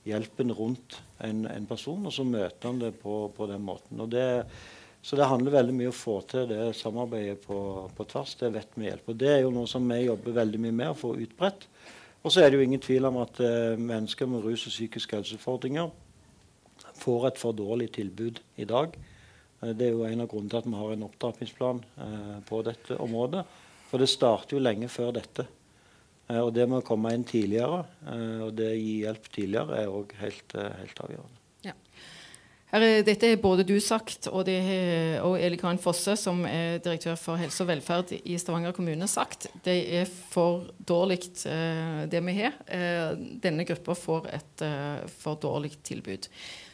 hjelpen rundt en, en person, og så møter han det på, på den måten. Og det så det handler veldig mye om å få til det samarbeidet på, på, tvers. Det vet vi hjelper. Det er jo noe som vi jobber veldig mye med å få utbredt. Og så er det jo ingen tvil om at eh, mennesker med rus og psykiske helseutfordringer får et for dårlig tilbud i dag. Eh, det er jo en av grunnene til at vi har en opptrappingsplan eh, på dette området. For det starter jo lenge før dette. Eh, og det med å komme inn tidligere og det å gi hjelp tidligere er òg helt, helt avgjørende. Her, dette er både du sagt, og, det, og Eli Karin Fosse, som er direktør for helse og velferd i Stavanger kommune, sagt. Det er for dårlig, det vi har. Denne gruppa får et for dårlig tilbud.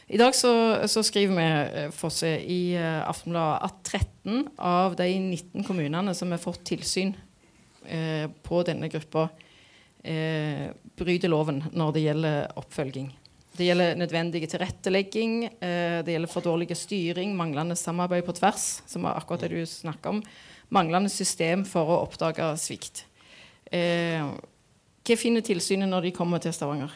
I dag så, så skriver vi eh, Fosse, i eh, Aftenbladet at 13 av de 19 kommunene som har fått tilsyn eh, på denne gruppa, bryter loven når det gjelder oppfølging. Det gjelder nødvendige tilrettelegging, eh, det gjelder for dårlig styring, manglende samarbeid på tvers, som er akkurat det du snakker om, manglende system for å oppdage svikt. Eh, hva finner tilsynet når de kommer til Stavanger?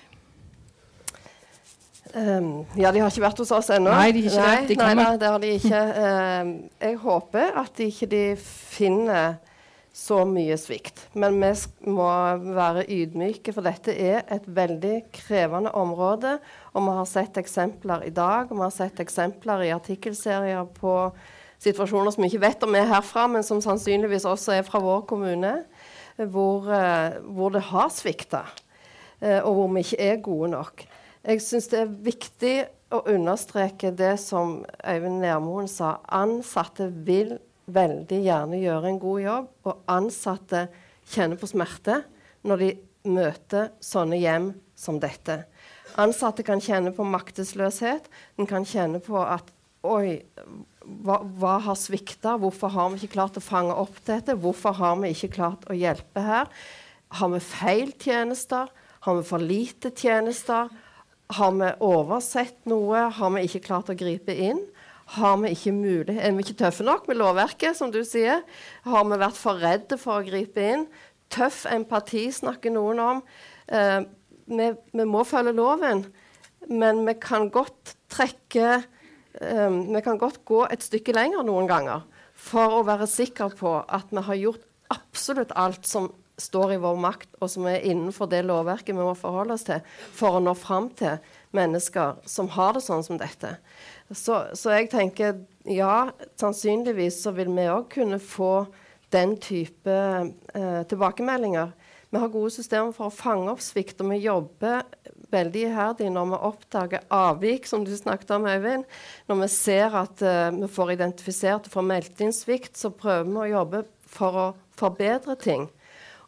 Um, ja, de har ikke vært hos oss ennå. Nei, de, ikke nei, de nei, nei, det har de ikke. Um, jeg håper at de ikke de finner så mye svikt. Men vi må være ydmyke, for dette er et veldig krevende område. Og vi har sett eksempler i dag, og vi har sett eksempler i artikkelserier på situasjoner som vi ikke vet om er herfra, men som sannsynligvis også er fra vår kommune, hvor, uh, hvor det har svikta, uh, og hvor vi ikke er gode nok. Jeg syns det er viktig å understreke det som Øyvind Nermoen sa. Ansatte vil veldig gjerne gjøre en god jobb, og ansatte kjenner på smerte når de møter sånne hjem som dette. Ansatte kan kjenne på maktesløshet. En kan kjenne på at Oi, hva, hva har svikta? Hvorfor har vi ikke klart å fange opp dette? Hvorfor har vi ikke klart å hjelpe her? Har vi feil tjenester? Har vi for lite tjenester? Har vi oversett noe? Har vi ikke klart å gripe inn? Har vi ikke mulighet, Er vi ikke tøffe nok med lovverket, som du sier? Har vi vært for redde for å gripe inn? Tøff empati snakker noen om. Eh, vi, vi, må følge loven, men vi kan godt trekke eh, Vi kan godt gå et stykke lenger noen ganger for å være sikker på at vi har gjort absolutt alt som står i vår makt, og som er innenfor det lovverket vi må forholde oss til, for å nå fram til mennesker som har det sånn som dette. Så, så, jeg tenker ja, sannsynligvis så vil vi òg kunne få den type eh, tilbakemeldinger. Vi har gode systemer for å fange opp svikt, og vi jobber veldig iherdig når vi oppdager avvik, som du snakket om, Øyvind. Når vi ser at uh, vi får identifisert og får meldt inn svikt, så prøver vi å jobbe for å forbedre ting.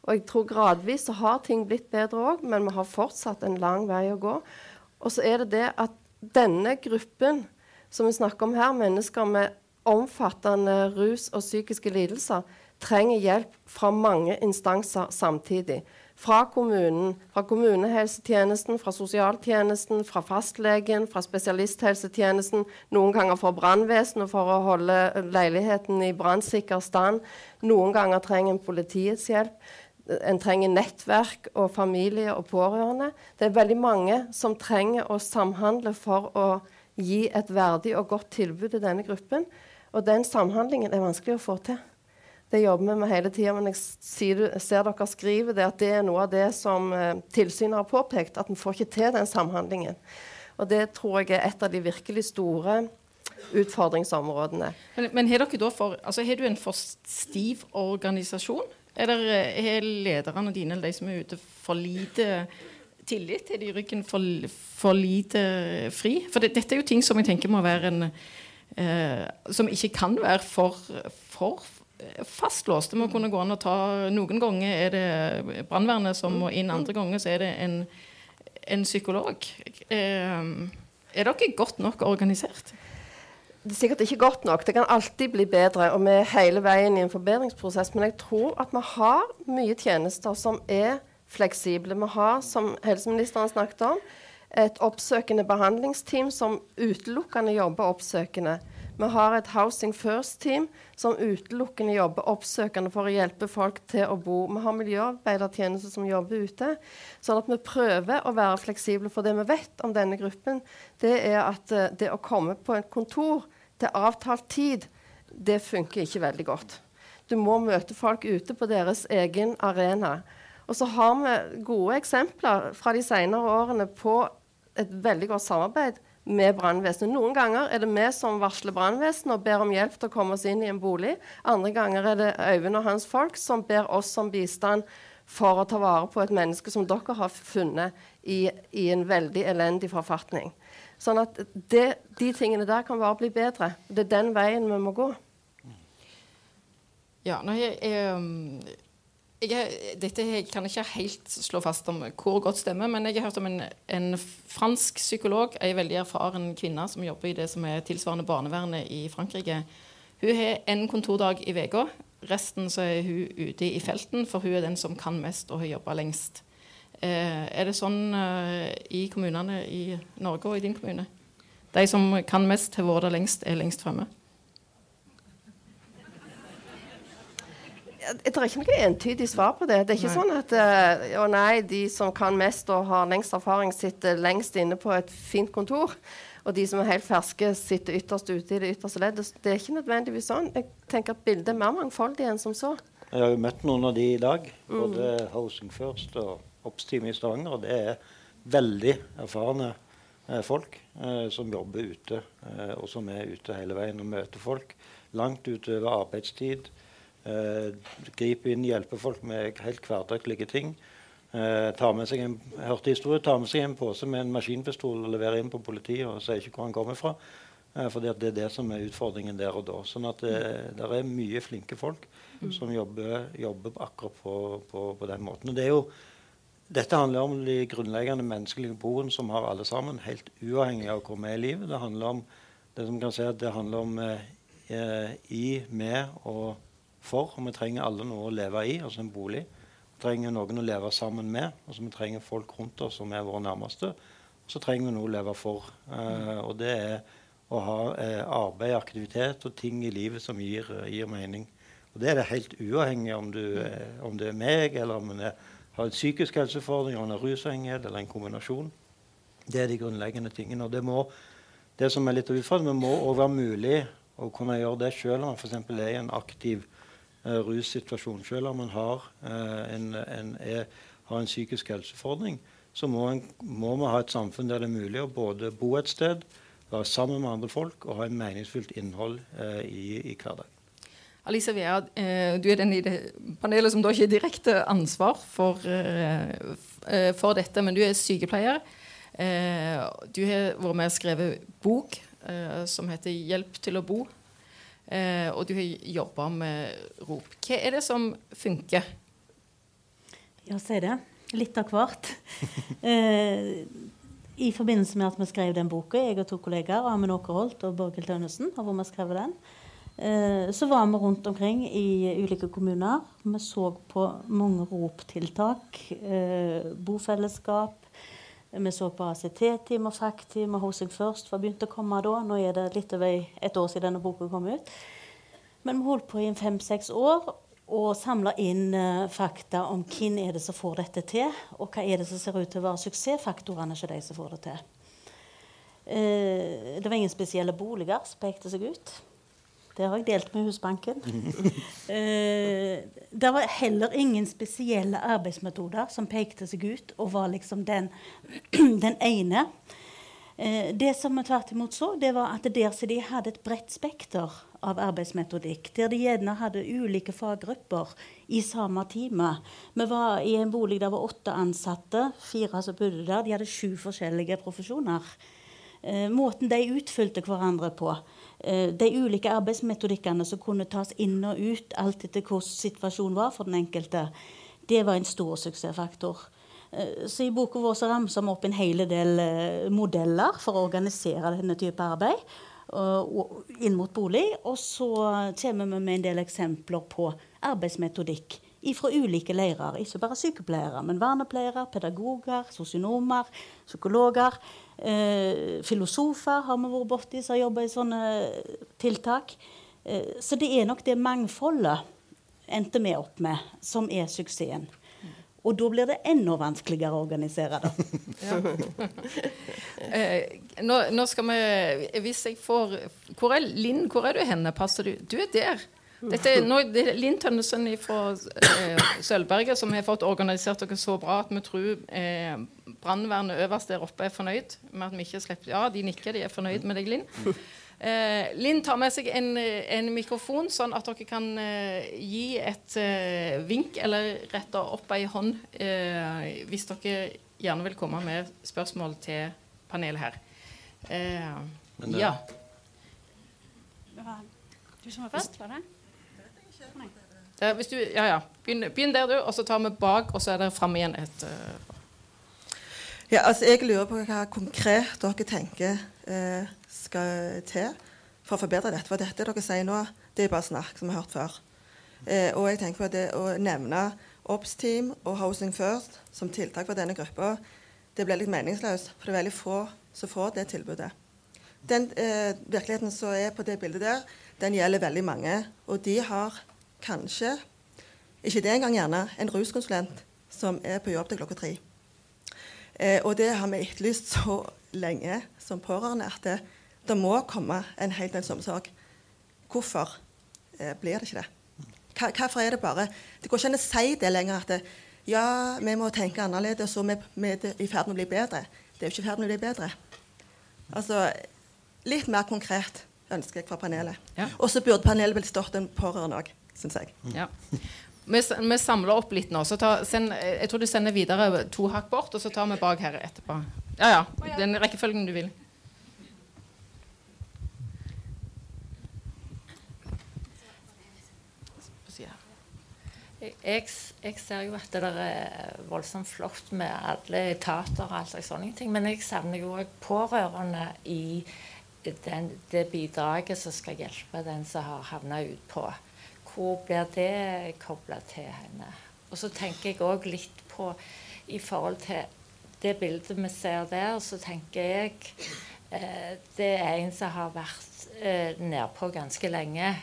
Og jeg tror gradvis så har ting blitt bedre òg, men vi har fortsatt en lang vei å gå. Og så er det det at denne gruppen som vi snakker om her, mennesker med omfattende rus og psykiske lidelser, trenger hjelp fra mange instanser samtidig. Fra kommunen, fra kommunehelsetjenesten, fra sosialtjenesten, fra fastlegen, fra spesialisthelsetjenesten, noen ganger fra brannvesenet for å holde leiligheten i brannsikker stand. Noen ganger trenger en politiets hjelp. En trenger nettverk og familie og pårørende. Det er veldig mange som trenger å samhandle for å gi et verdig og godt tilbud til denne gruppen. Og den samhandlingen er vanskelig å få til. Det jobber vi med hele tida. Men jeg ser dere skriver det at det er noe av det som eh, tilsynet har påpekt, at vi får ikke til den samhandlingen. Og det tror jeg er et av de virkelig store utfordringsområdene. Men, men har, dere da for, altså, har du en for stiv organisasjon? Eller har lederne dine eller de som er ute, for lite tillit? Er de i ryggen for, for lite fri? For det, dette er jo ting som jeg tenker må være en eh, som ikke kan være for, for fastlåst. Det må kunne gå an å ta Noen ganger er det brannvernet som må inn, andre ganger så er det en, en psykolog. Eh, er dere godt nok organisert? Det er sikkert ikke godt nok. Det kan alltid bli bedre. Og vi er hele veien i en forbedringsprosess. Men jeg tror at vi har mye tjenester som er fleksible. Vi har, som helseministeren snakket om, et oppsøkende behandlingsteam som utelukkende jobber oppsøkende. Vi har et Housing First-team som utelukkende jobber oppsøkende for å hjelpe folk til å bo. Vi har miljøarbeidertjenester som jobber ute. Sånn at vi prøver å være fleksible. For det vi vet om denne gruppen, det er at uh, det å komme på et kontor til avtalt tid, det funker ikke veldig godt. Du må møte folk ute på deres egen arena. Og så har vi gode eksempler fra de senere årene på et veldig godt samarbeid med brannvesenet. Noen ganger er det vi som varsler brannvesenet og ber om hjelp til å komme oss inn i en bolig. Andre ganger er det Øyvind og hans folk som ber oss om bistand for å ta vare på et menneske som dere har funnet i, i en veldig elendig forfatning. Sånn at det, de tingene der kan bare bli bedre. Det er den veien vi må gå. Ja, når jeg, jeg, jeg, dette jeg kan ikke helt slå fast om hvor godt stemmer, men jeg har hørt om en, en fransk psykolog, ei veldig erfaren kvinne som jobber i det som er tilsvarende barnevernet i Frankrike. Hun har en kontordag i uka. Resten så er hun ute i felten, for hun er den som kan mest og har jobba lengst. Eh, er det sånn eh, i kommunene i Norge og i din kommune? De som kan mest, har vært der lengst, er lengst fremme? Jeg tror ikke noe entydig svar på det. Det er ikke nei. sånn at uh, å nei, de som kan mest og har lengst erfaring, sitter lengst inne på et fint kontor. Og de som er helt ferske, sitter ytterst ute i det ytterste leddet. Det er ikke nødvendigvis sånn. Jeg tenker at bildet er mer mangfoldig enn som så. Jeg har jo møtt noen av de i dag. Både mm. Housing First og Oppsteam i Stavanger. og Det er veldig erfarne eh, folk eh, som jobber ute, eh, og som er ute hele veien og møter folk langt utover arbeidstid Eh, griper inn, hjelper folk med helt hverdagslige ting. Eh, tar med seg en, hørte historie, tar med seg en pose med en maskinpistol og leverer inn på politiet og sier ikke hvor han kommer fra. Eh, for det er det som er utfordringen der og da. Sånn at det, det er mye flinke folk mm. som jobber, jobber akkurat på, på, på, den måten. Og det er jo, dette handler om de grunnleggende menneskelige behovene som har alle sammen, helt uavhengig av hvor vi er i livet. Det handler om det som kan si at det handler om eh, i, med og for. Og vi trenger alle noe å leve i, altså en bolig. Vi trenger noen å leve sammen med. altså Vi trenger folk rundt oss som er våre nærmeste. Og så trenger vi noe å leve for. Eh, og det er å ha eh, arbeid, aktivitet og ting i livet som gir, gir mening. Og det er det helt uavhengig om du, om det er meg, eller om en har en psykisk helseutfordring, eller en rusavhengighet, eller en kombinasjon. Det er de grunnleggende tingene. Og det, må, det som er litt av utfordringen, må òg være mulig å kunne gjøre det selv om man f.eks. er i en aktiv uh, russituasjon. Selv om man har, uh, en, en, er, har en psykisk helseutfordring, så må, en, må man ha et samfunn der det er mulig å både bo et sted, være sammen med andre folk og ha en meningsfylt innhold uh, i, i hverdagen. Alisa Vea, du er den i det panelet som da ikke har direkte ansvar for, for, dette, men du er sykepleier. Du har vært med og skrevet bok som heter 'Hjelp til å bo'. Eh, og du har jobba med rop. Hva er det som funker? Ja, si det. Litt av hvert. eh, I forbindelse med at vi skrev den boka, jeg og to kollegaer, Amund Åkerholt og Borghild Tønnesen, har vært med skrevet den, eh, så var vi rundt omkring i ulike kommuner. Vi så på mange ROP-tiltak. Eh, bofellesskap, vi så på FACT-team og Housing First var begynt å komme da. Nå er det litt over et år siden denne boka kom ut. Men vi holdt på i fem-seks år og samla inn uh, fakta om hvem er det som får dette til, og hva er det som ser ut til å være suksessfaktorene hos de som får det til. Det var ingen spesielle boliger som pekte seg ut. Det har jeg delt med Husbanken. eh, det var heller ingen spesielle arbeidsmetoder som pekte seg ut og var liksom den, den ene. Eh, det som vi tvert imot så, det var at der så de hadde et bredt spekter av arbeidsmetodikk, der de gjerne hadde ulike faggrupper i samme time. Vi var i en bolig der var åtte ansatte, fire som bodde der. De hadde sju forskjellige profesjoner. Eh, måten de utfylte hverandre på de ulike arbeidsmetodikkene som kunne tas inn og ut alt etter hvordan situasjonen var for den enkelte, det var en stor suksessfaktor. Eh, så I boka vår så ramser vi opp en hel del eh, modeller for å organisere denne type arbeid inn mot bolig. Og så kommer vi med en del eksempler på arbeidsmetodikk fra ulike leirer. Ikke bare sykepleiere, men vernepleiere, pedagoger, sosionomer, psykologer. Eh, filosofer har vi vært borti som har jobba i sånne tiltak. Eh, så det er nok det mangfoldet endte vi opp med, som er suksessen. Og da blir det enda vanskeligere å organisere det. eh, nå, nå, skal vi Hvis jeg får hvor er, Linn, hvor er du henne? Passer du? Du er der. Dette er, nå, det er Linn Tønnesen fra eh, Sølvberget som har fått organisert dere så bra at vi tror eh, brannvernet øverst der oppe er fornøyd med at vi ikke slipper Ja, de nikker, de er fornøyd med deg, Linn. Eh, Linn tar med seg en, en, mikrofon, sånn at dere kan eh, gi et eh, vink eller rette opp ei hånd eh, hvis dere gjerne vil komme med spørsmål til panelet her. Eh, ja. Du som var først, var det? Det, hvis du, ja, ja. Begynn, begynn, der, du, og så tar vi bak, og så er det fram igjen et uh... Ja, altså Jeg lurer på hva konkret dere tenker eh, skal til for å forbedre dette. For dette dere sier nå, det er bare snakk, som vi har hørt før. Eh, og jeg tenker på det å nevne OBS-team og Housing First som tiltak for denne gruppa, det blir litt meningsløst. For det er veldig få som får det tilbudet. Den eh, virkeligheten som er på det bildet der, den gjelder veldig mange. Og de har kanskje, ikke det engang gjerne, en ruskonsulent som er på jobb til klokka tre. Eh, og det har vi etterlyst så lenge som pårørende at det, det må komme en heldøgnsomsorg. Hvorfor eh, blir det ikke det? Hva, hvorfor er det bare Det går ikke an å si det lenger at det, ja, vi må tenke annerledes, og vi, vi er i ferd med å bli bedre. Det er jo ikke i ferd med å bli bedre. Altså, litt mer konkret ønsker jeg fra panelet. Ja. Og så burde panelet vel stått en pårørende òg syns jeg. Ja. Vi, vi, samler opp litt nå. så ta, send, Jeg tror du sender videre to hakk bort, og så tar vi bak her etterpå. Ja, ja. Den rekkefølgen du vil. Jeg, jeg, ser jo at det er voldsomt flott med alle etater og alt slags sånne ting, men jeg savner jo òg pårørende i den, det bidraget som skal hjelpe den som har havna utpå hvor blir det kobla til henne? Og så tenker jeg òg litt på i forhold til det bildet vi ser der, så tenker jeg eh, det er en som har vært eh, nedpå ganske lenge.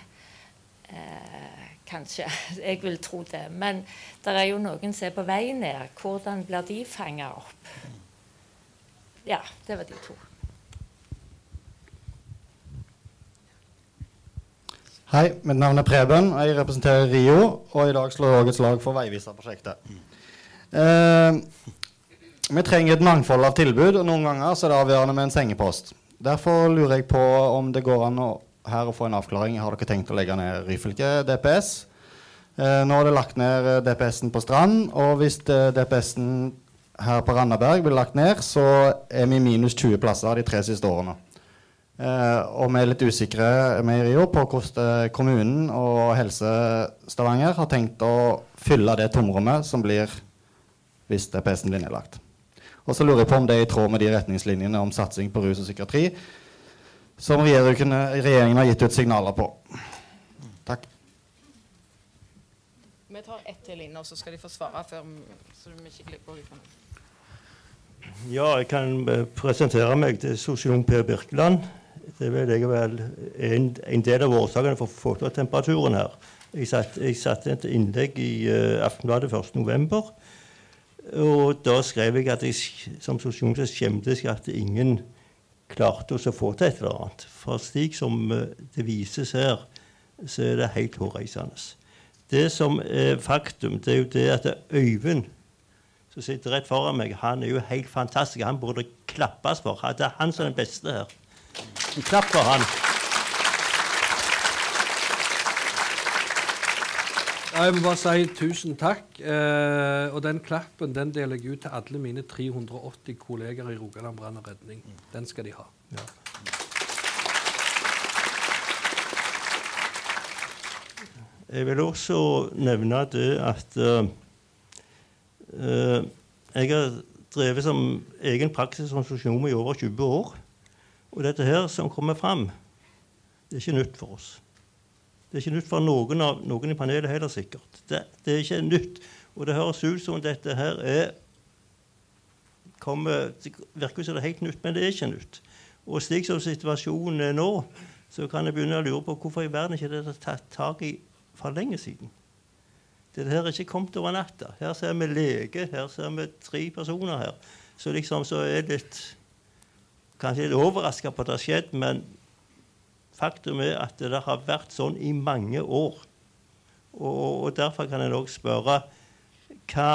Eh, kanskje. Jeg vil tro det. Men det er jo noen som er på vei ned. Hvordan blir de fanga opp? Ja, det var de to. Hei, mitt navn er Preben. Jeg representerer RIO, og i dag slår jeg et slag for Veiviserprosjektet. Eh, vi trenger et mangfold av tilbud, og noen ganger så er det avgjørende med en sengepost. Derfor lurer jeg på om det går an å, her å få en avklaring. Har dere tenkt å legge ned Ryfylke DPS? Eh, nå er det lagt ned DPS-en på Strand, og hvis eh, DPS-en her på Randaberg blir lagt ned, så er vi minus 20 plasser de tre siste årene. Eh, og vi er litt usikre Rio på hvordan kommunen og Helse Stavanger har tenkt å fylle det tomrommet som blir hvis DPS-en blir nedlagt. Og så lurer jeg på om det er i tråd med de retningslinjene om satsing på rus og psykiatri som regjeringen har gitt ut signaler på. Takk. Vi tar ett til inn, og så skal de få svare før så vi ikke glipper Ja, jeg kan eh, presentere meg til sosionom Per Birkeland. Det vil jeg vel en, en del av årsakene for fototemperaturen her. Jeg satte satt et innlegg i uh, Aftenbladet 1.11. Og da skrev jeg at jeg som sosionomsjef skjemtes at ingen klarte å få til et eller annet. For slik som uh, det vises her, så er det helt hårreisende. Det som er faktum, det er jo det at Øyvind som sitter rett foran meg, han er jo helt fantastisk. Han burde klappes for. Det er han som er den beste her. En klapp for han. Jeg må bare si tusen takk. Eh, og den klappen den deler jeg ut til alle mine 380 kolleger i Rogaland brann og redning. Den skal de ha. Ja. Jeg vil også nevne det at eh, eh jeg har drevet som egen praksis som i over 20 år. Og dette her som kommer fram, det er ikke nytt for oss. Det er ikke nytt for noen, av, noen i panelet heller, sikkert. Det, det, er ikke nytt. Og det høres ut som dette her er kommer, Det virker som det er helt nytt, men det er ikke nytt. Og slik som situasjonen er nå, så kan jeg begynne å lure på hvorfor i verden ikke dette er tatt tak i for lenge siden. Dette her er ikke kommet over natta. Her ser vi lege, her ser vi tre personer her. Så liksom så er det litt Kanskje litt overraska på at det har skjedd, men faktum er at det har vært sånn i mange år. Og, og derfor kan en òg spørre hva,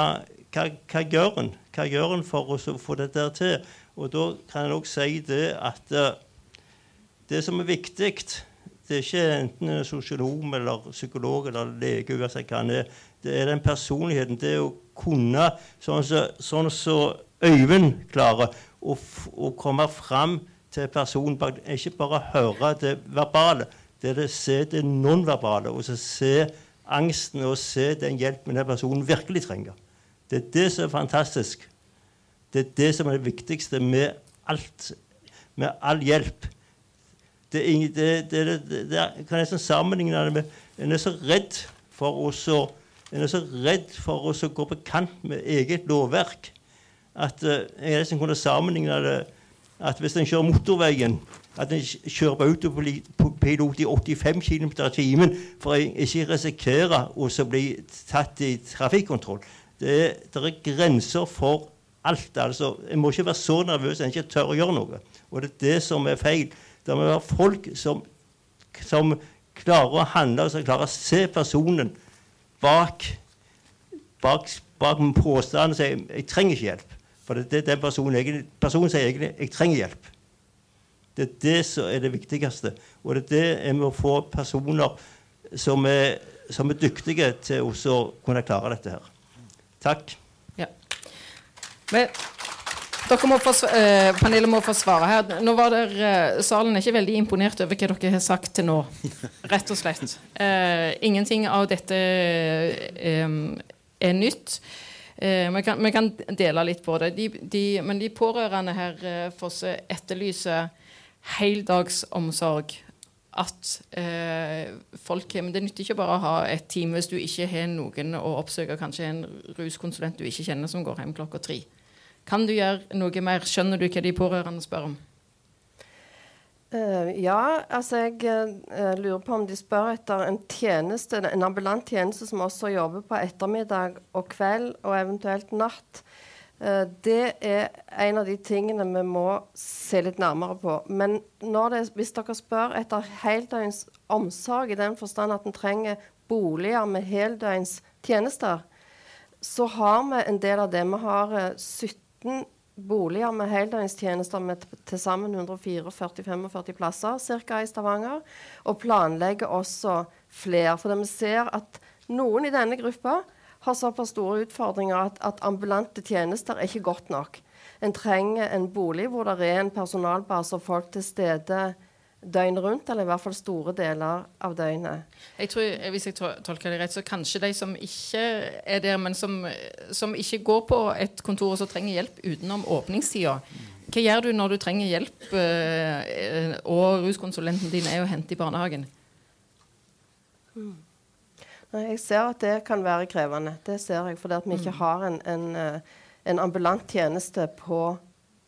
hva, hva, gjør en? Hva gjør en for å få dette til? Og da kan en òg si det at uh, det som er viktig, det er ikke enten en sosionom eller psykolog eller lege, uansett hva han. Det er den personligheten. Det å kunne, sånn som så, så Øyvind klarer, å, og komme fram til personen bak Ikke bare høre det verbale, det er det se det nonverbale. Og så se angsten og se den hjelpen den personen virkelig trenger. Det er det som er fantastisk. Det er det som er det viktigste med alt, med all hjelp. Det, er, det, det, det, det kan nesten sammenligne det med En er så redd for å en er så redd for å gå på kant med eget lovverk at uh, jeg nesten kunne sammenligne det at hvis en kjører motorveien at en kjører på autopilot i 85 km i timen for å ikke risikere å bli tatt i trafikkontroll. Det det er grenser for alt. altså. En må ikke være så nervøs en ikke tør å gjøre noe. Og det er det som er feil. Det må være folk som, som klarer å handle, og som klarer å se personen bak, bak, bak påstanden og sier 'jeg trenger ikke hjelp'. For det, det den personen, personen sier egentlig 'jeg trenger hjelp'. Det er det som er det viktigste. Og det er det jeg må få personer som er, som er dyktige til å kunne klare dette her. Takk. Ja. Men dere må få, eh, panelet må få svare her. Nå var der, eh, Salen er ikke veldig imponert over hva dere har sagt til nå. Rett og slett. Eh, ingenting av dette eh, er nytt. Eh, vi kan, kan, dele litt på det. De, de, men de pårørende her eh, Fosse, etterlyser heldagsomsorg. At eh, folk Men det nytter ikke bare å ha et team hvis du ikke har noen å oppsøke, kanskje en ruskonsulent du ikke kjenner, som går hjem klokka tre. Kan du gjøre noe mer? Skjønner du hva de pårørende spør om? Uh, ja, altså jeg uh, lurer på om de spør etter en tjeneste, en ambulant tjeneste som også jobber på ettermiddag og kveld og eventuelt natt. Uh, det er en av de tingene vi må se litt nærmere på. Men det, hvis dere spør etter heldøgns omsorg, i den forstand at en trenger boliger med heldøgns tjenester, så har vi en del av det. Vi har 17 15 boliger med heldøgnstjenester med til sammen 144-45 plasser ca. i Stavanger. Og planlegger også flere. For vi ser at noen i denne gruppa har såpass store utfordringer at, at ambulante tjenester er ikke godt nok. En trenger en bolig hvor det er en personalbase og folk til stede døgnet rundt, eller i hvert fall store deler av døgnet. Jeg tror, Hvis jeg tolker det rett, så kanskje de som ikke er der, men som, som ikke går på et kontor og så trenger hjelp utenom åpningstida. Hva gjør du når du trenger hjelp, eh, og ruskonsulenten din er å hente i barnehagen? Mm. Jeg ser at det kan være krevende. Det ser jeg, fordi vi ikke mm. har en, en, eh, en ambulant tjeneste på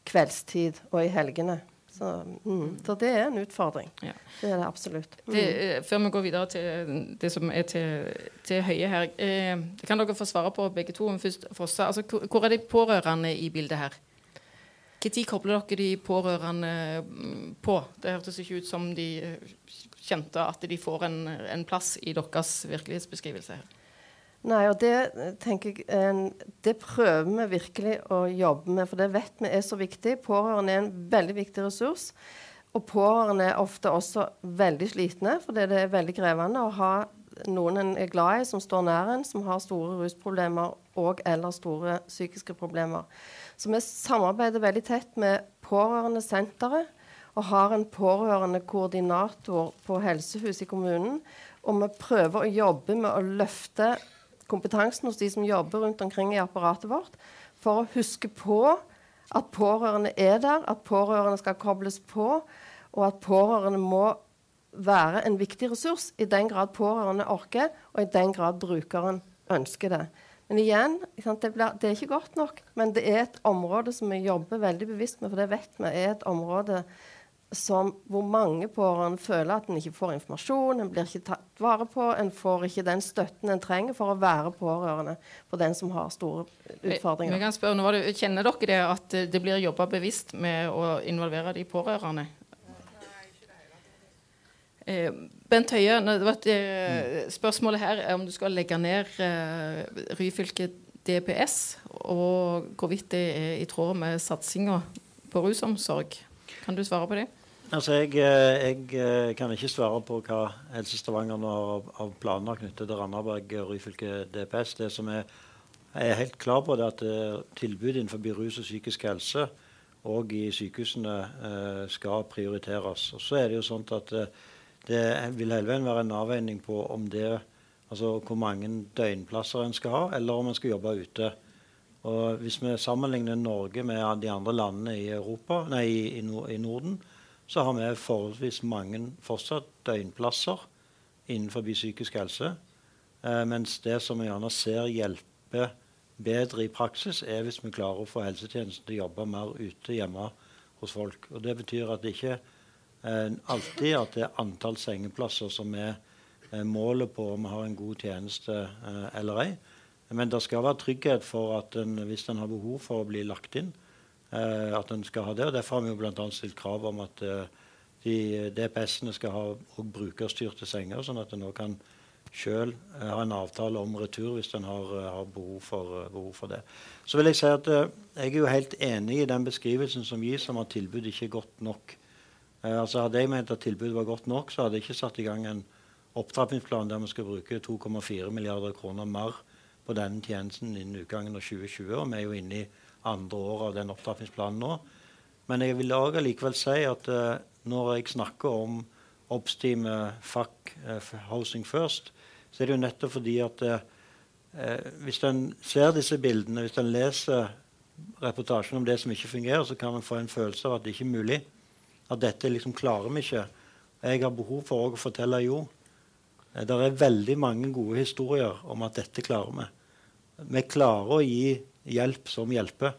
kveldstid og i helgene. Så, mm, så, det er en utfordring. Ja. Det er det absolutt. Mm. Det, eh, før vi går videre til det som er til, til Høie her, eh, kan dere få svare på begge to. Først, Fosse, altså, hvor er de pårørende i bildet her? Når kobler dere de pårørende mm, på? Det hørtes ikke ut som de eh, kjente at de får en, en plass i deres virkelighetsbeskrivelse her. Nei, og det tenker jeg, det prøver vi virkelig å jobbe med, for det vet vi er så viktig. Pårørende er en veldig viktig ressurs. Og pårørende er ofte også veldig slitne, for det er veldig krevende å ha noen en er glad i, som står nær en, som har store rusproblemer og eller store psykiske problemer. Så vi samarbeider veldig tett med Pårørendesenteret og har en pårørendekoordinator på helsehus i kommunen Og vi prøver å jobbe med å løfte kompetansen hos de som jobber rundt omkring i apparatet vårt, for å huske på at pårørende er der, at pårørende skal kobles på, og at pårørende må være en viktig ressurs i den grad pårørende orker, og i den grad brukeren ønsker det. Men igjen, det, det, er ikke godt nok. Men det er et område som vi jobber veldig bevisst med, for det vet vi er et område som, hvor mange pårørende føler at en ikke får informasjon, en blir ikke tatt vare på, en får ikke den støtten en trenger for å være pårørende for den som har store utfordringer. Vi kan spørre, nå, Kjenner dere det at det blir jobba bevisst med å involvere de pårørende? Eh, Bent Høie, eh, spørsmålet her er om du skal legge ned eh, Ryfylke DPS, og hvorvidt det er i tråd med satsinga på rusomsorg. Kan du svare på det? Altså, jeg, eh, jeg, eh, kan ikke svare på hva Helse Stavanger har av planer knyttet til Randaberg Ryfylke DPS. Det som jeg er helt klar på, det at tilbud innenfor rus og psykisk helse og i sykehusene skal prioriteres. Og så er det jo sånn at det vil hele veien være en avveining på om det, altså hvor mange døgnplasser en skal ha, eller om en skal jobbe ute. Og Hvis vi sammenligner Norge med de andre landene i, Europa, nei, i, i Norden, så har vi forholdsvis mange fortsatt døgnplasser innenfor psykisk helse. Eh, mens det som vi gjerne ser hjelper bedre i praksis, er hvis vi klarer å få helsetjenesten til å jobbe mer ute hjemme hos folk. Og Det betyr at det ikke eh, alltid at det er antall sengeplasser som er eh, målet på om vi har en god tjeneste eh, eller ei. Men det skal være trygghet for at en, hvis en har behov for å bli lagt inn, at en skal ha det. og Derfor har vi jo bl.a. stilt krav om at eh, de DPS-ene skal ha brukerstyrte senger, sånn at en nå kan sjøl eh, ha en avtale om retur hvis en har, har behov, for, behov, for, det. Så vil jeg si at jeg er jo helt enig i den beskrivelsen som gis om at tilbudet ikke er godt nok. altså Hadde jeg ment at tilbudet var godt nok, så hadde jeg ikke satt i gang en opptrappingsplan der vi skal bruke 2,4 milliarder kroner mer på denne tjenesten innen utgangen av 2020. Og vi er jo inne i andre år av den opptrappingsplanen nå. Men jeg vil også likevel si at uh, når jeg snakker om oppstime FAC, uh, Housing First, så er det jo nettopp fordi at uh, hvis en ser disse bildene, hvis en leser reportasjen om det som ikke fungerer, så kan en få en følelse av at det ikke er mulig. At dette liksom klarer vi ikke. Jeg har behov for å fortelle jo. Det er veldig mange gode historier om at dette klarer vi. Vi klarer å gi hjelp som hjelper.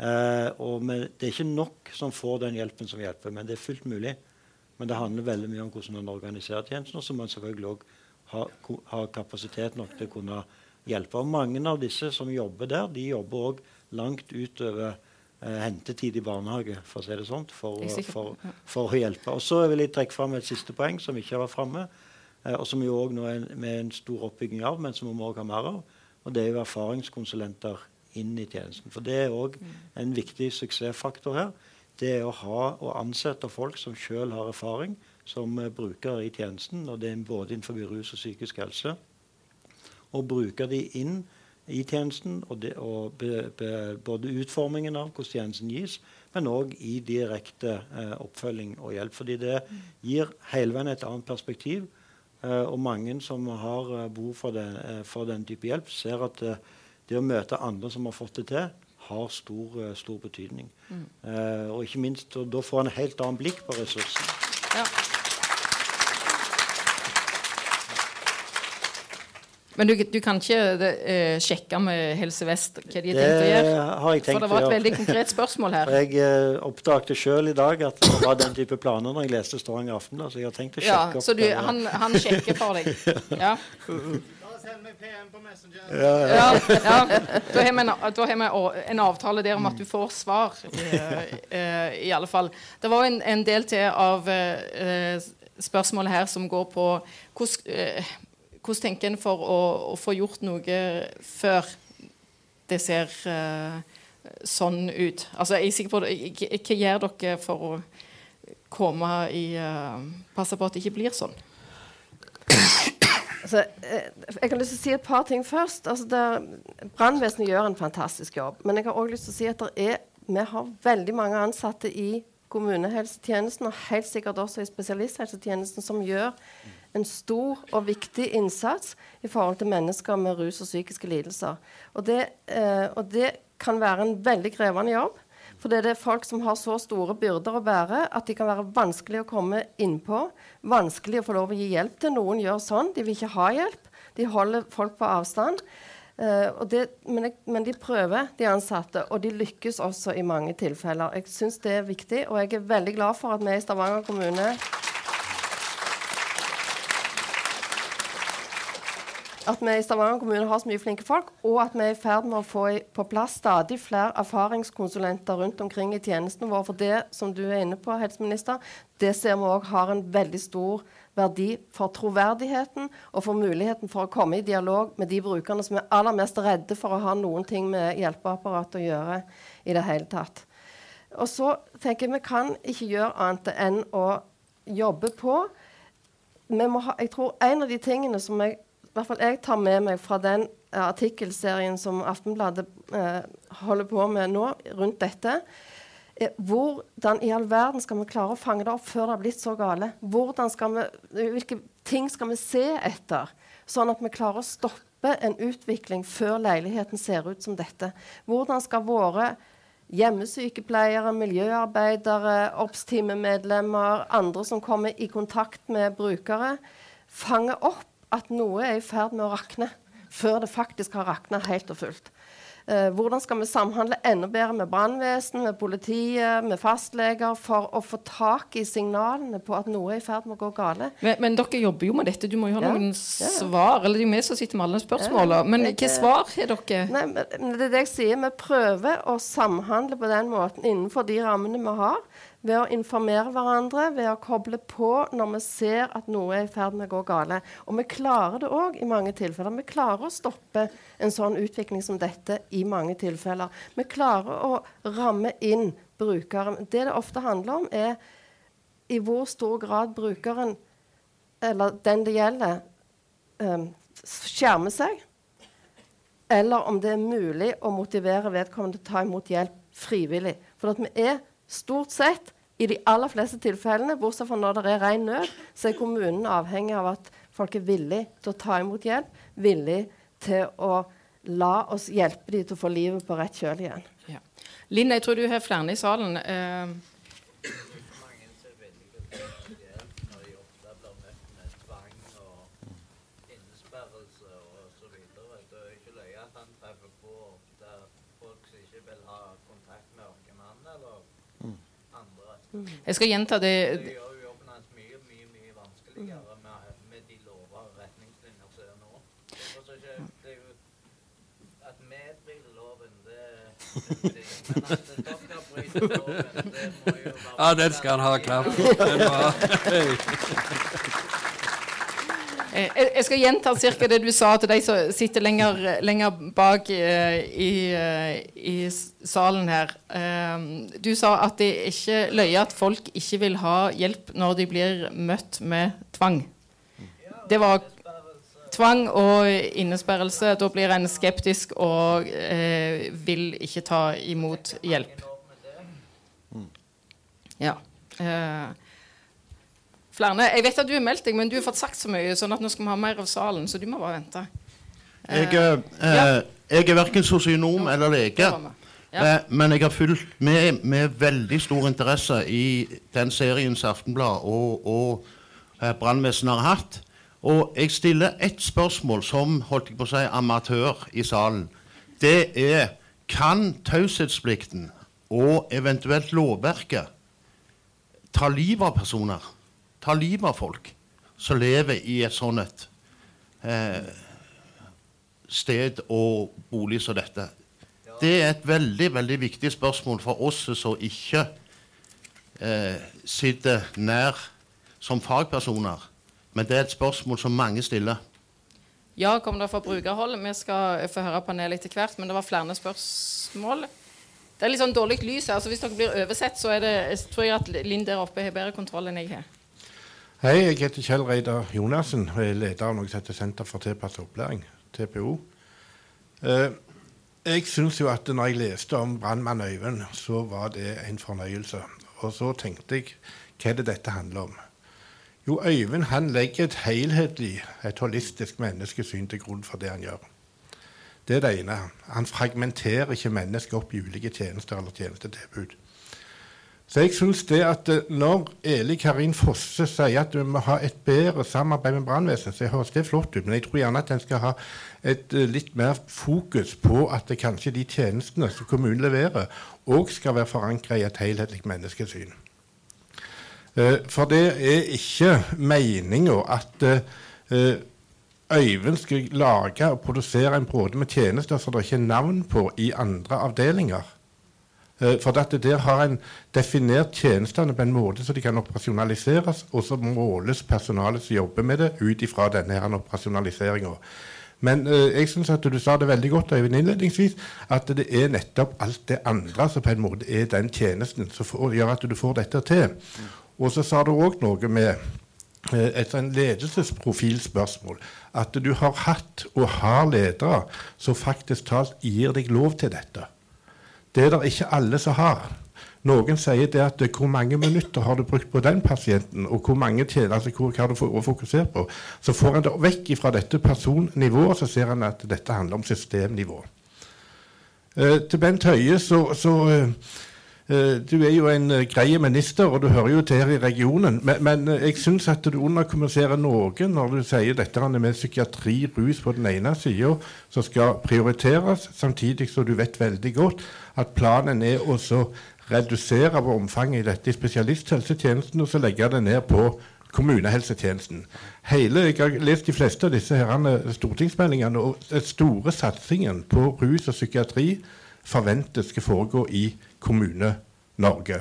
Eh, og med, Det er ikke nok som får den hjelpen som hjelper, men det er fullt mulig. Men det handler veldig mye om hvordan man organiserer tjenesten. Og så må man selvfølgelig òg ha, ha, kapasitet nok til å kunne hjelpe. Og Mange av disse som jobber der, de jobber òg langt utover eh, hentetid i barnehage, for å si det sånn, for, for, for, å hjelpe. Og Så vil jeg trekke fram et siste poeng som ikke vært framme, eh, og som jo òg nå er med en stor oppbygging av, men som vi må ha mer av. Og det er jo erfaringskonsulenter inn i tjenesten. For det er òg en viktig suksessfaktor her. Det er å ha og ansette folk som sjøl har erfaring som uh, brukere i tjenesten, og det er både innenfor rus og psykisk helse. Og bruke de inn i tjenesten, og, det, og be, be, både utformingen av hvordan tjenesten gis, men òg i direkte eh, oppfølging og hjelp. Fordi det gir hele veien et annet perspektiv. Eh, og mange som har behov for, det, for den type hjelp, ser at det å møte andre som har fått det til, har stor, eh, stor betydning. Mm. Eh, og ikke minst, og da får en helt annet blikk på ressursene. Ja. Men du, du, kan ikke uh, sjekke med Helse Vest hva de har tenkt å gjøre? Har jeg tenkt For det var et veldig konkret spørsmål her. For Jeg uh, oppdaget sjøl i dag at det var den type planer når jeg leste Stavanger Aftenblad. Så jeg har tenkt å sjekke ja, opp Så du, han, han, sjekker for deg? ja. Send meg PM på Messenger. Ja, ja. ja. Da har vi en, en, avtale der om at du får svar, i, uh, i alle fall. Det var en, en del til av uh, spørsmålet her som går på hvordan, uh, hvordan tenker en for å, å, få gjort noe før det ser sånn ut? Altså, jeg er sikker på Hva gjør dere for å komme i Passe på at det ikke blir sånn? Altså, eh, jeg har lyst til å si et par ting først. Altså, Brannvesenet gjør en fantastisk jobb. Men jeg har også lyst til å si at er, vi har veldig mange ansatte i kommunehelsetjenesten, og helt sikkert også i spesialisthelsetjenesten, som gjør en stor og viktig innsats i forhold til mennesker med rus og psykiske lidelser. Og det, eh, og det kan være en veldig krevende jobb. For det er folk som har så store byrder å bære at de kan være vanskelig å komme innpå. Vanskelig å få lov å gi hjelp til. Noen gjør sånn. De vil ikke ha hjelp. De holder folk på avstand. Uh, det, men, men, de prøver, de ansatte, og de lykkes også i mange tilfeller. Jeg syns det er viktig, og jeg er veldig glad for at vi i Stavanger kommune at vi i Stavanger kommune har så mye flinke folk, og at vi er i ferd med å få på plass stadig flere erfaringskonsulenter rundt omkring i tjenestene våre. For det som du er inne på, helseminister, det ser vi òg har en veldig stor verdi for troverdigheten og for muligheten for å komme i dialog med de brukerne som er aller mest redde for å ha noen ting med hjelpeapparatet å gjøre i det hele tatt. Og så tenker jeg vi kan ikke gjøre annet enn å jobbe på. Ha, jeg tror en av de tingene som jeg hvert fall jeg tar med meg fra den uh, artikkelserien som Aftenbladet uh, holder på med nå rundt dette, er hvordan i all verden skal vi klare å fange det opp før det har blitt så gale? Vi, hvilke ting skal vi se etter, sånn at vi klarer å stoppe en utvikling før leiligheten ser ut som dette? Hvordan skal våre hjemmesykepleiere, miljøarbeidere, obs-timemedlemmer, andre som kommer i kontakt med brukere, fange opp at noe er i ferd med å rakne før det faktisk har rakna helt og fullt. Eh, hvordan skal vi samhandle enda bedre med brannvesen, med politiet, med fastleger, for å få tak i signalene på at noe er i ferd med å gå gale? Men, men dere jobber jo med dette. Du må jo ha ja. noen ja. svar. Eller det er jo vi som sitter med alle spørsmålene. Men hvilke svar har dere? Nei, men det er det jeg sier. Vi prøver å samhandle på den måten innenfor de rammene vi har ved å informere hverandre, ved å koble på når vi ser at noe er i ferd med å gå gale. Og vi klarer det òg i mange tilfeller. Vi klarer å stoppe en sånn utvikling som dette i mange tilfeller. Vi klarer å ramme inn brukeren. Det det ofte handler om, er i hvor stor grad brukeren, eller den det gjelder, um, skjermer seg. Eller om det er mulig å motivere vedkommende til å ta imot hjelp frivillig. For vi er Stort sett, i de aller fleste tilfellene, bortsett fra når det er ren nød, så er kommunen avhengig av at folk er villige til å ta imot hjelp, villig til å la oss hjelpe dem til å få livet på rett kjøl igjen. Ja. Linn, jeg tror du har flere i salen. Uh, Jeg skal gjenta det Det gjør jo jobben hans mye, mye, mye vanskeligere med, med de lover og retningslinjer som er nå. Det er jo At vi bryter loven, det, det Men at dere bryter loven, det må jo være Ja, den skal han ha klapp. Den var jeg skal gjenta cirka det du sa til de som sitter lenger, lenger bak eh, i, eh, i, salen her. Du sa at det ikke løye at folk ikke vil ha hjelp når de blir møtt med tvang. Det var tvang og innesperrelse. Da blir en skeptisk og eh, vil ikke ta imot hjelp. Ja. Eh, flere. Jeg vet at du har meldt deg, men du har fått sagt så mye, sånn at nå skal vi ha mer av salen. Så du må bare vente. Jeg, eh, ja. jeg er verken sosionom eller lege. Ja. Eh, men jeg har fulgt med med veldig stor interesse i den serien som Aftenblad og, og eh, brannvesenet har hatt. Og jeg stiller ett spørsmål som holdt jeg på å si, amatør i salen. Det er kan taushetsplikten og eventuelt lovverket ta livet av personer? Ta livet av folk som lever i et sånt et eh, sted og bolig som dette. Det er et veldig veldig viktig spørsmål for oss som ikke eh, sitter nær som fagpersoner. Men det er et spørsmål som mange stiller. Ja, kom det fra brukerhold. Vi skal få høre panelet etter hvert, men det var flere spørsmål. Det er litt sånn dårlig lys her, så hvis dere blir oversett, så det, tror jeg at Linn der oppe har bedre kontroll enn jeg har. Hei, jeg heter Kjell Reidar Jonassen og er leder av noe som heter Senter for tilpasset opplæring, TPO. Eh, jeg syns jo at når jeg leste om brannmann Øyvind, så var det en fornøyelse. Og så tenkte jeg hva er det dette handler om? Jo, Øyvind han legger et helhetlig, et holistisk menneskesyn til grunn for det han gjør. Det er det ene. Han fragmenterer ikke mennesket opp i ulike tjenester eller tjenestetilbud. Så jeg synes det at eh, Når Eli Karin Fosse sier at vi må ha et bedre samarbeid med brannvesenet, så høres det flott ut, men jeg tror gjerne at en skal ha et uh, litt mer fokus på at det kanskje de tjenestene som kommunen leverer, òg skal være forankra i et helhetlig menneskesyn. Uh, for det er ikke meninga at Øyvind skal lage og produsere en bråde med tjenester som det ikke er navn på i andre avdelinger. Eh, for der har en definert tjenestene på en måte så de kan operasjonaliseres, og så måles personalet som jobber med det, ut ifra denne operasjonaliseringa. Men eh, jeg syns at du sa det veldig godt Øyvind, innledningsvis, at det er nettopp alt det andre som på en måte er den tjenesten som gjør at du får dette til. Og så sa du òg noe med eh, et sånn ledelsesprofilspørsmål. At du har hatt og har ledere som faktisk talt gir deg lov til dette. Det er det ikke alle som har. Noen sier det at hvor mange minutter har du brukt på den pasienten, og hvor mange tjener, altså hva du fokusert på. Så får en det vekk fra dette personnivået, så ser en at dette handler om systemnivå. Eh, til Bent Høie så, så Eh, du er jo en eh, grei minister, og du hører jo til her i regionen. Men, men eh, jeg syns at du underkommuniserer noe når du sier dette med psykiatri, rus på den ene sida, som skal prioriteres, samtidig som du vet veldig godt at planen er å redusere omfanget i dette i spesialisthelsetjenesten og så legge det ned på kommunehelsetjenesten. Hele, jeg har lest de fleste av disse herrene, stortingsmeldingene, og den store satsingen på rus og psykiatri forventes skal foregå i Kommune-Norge.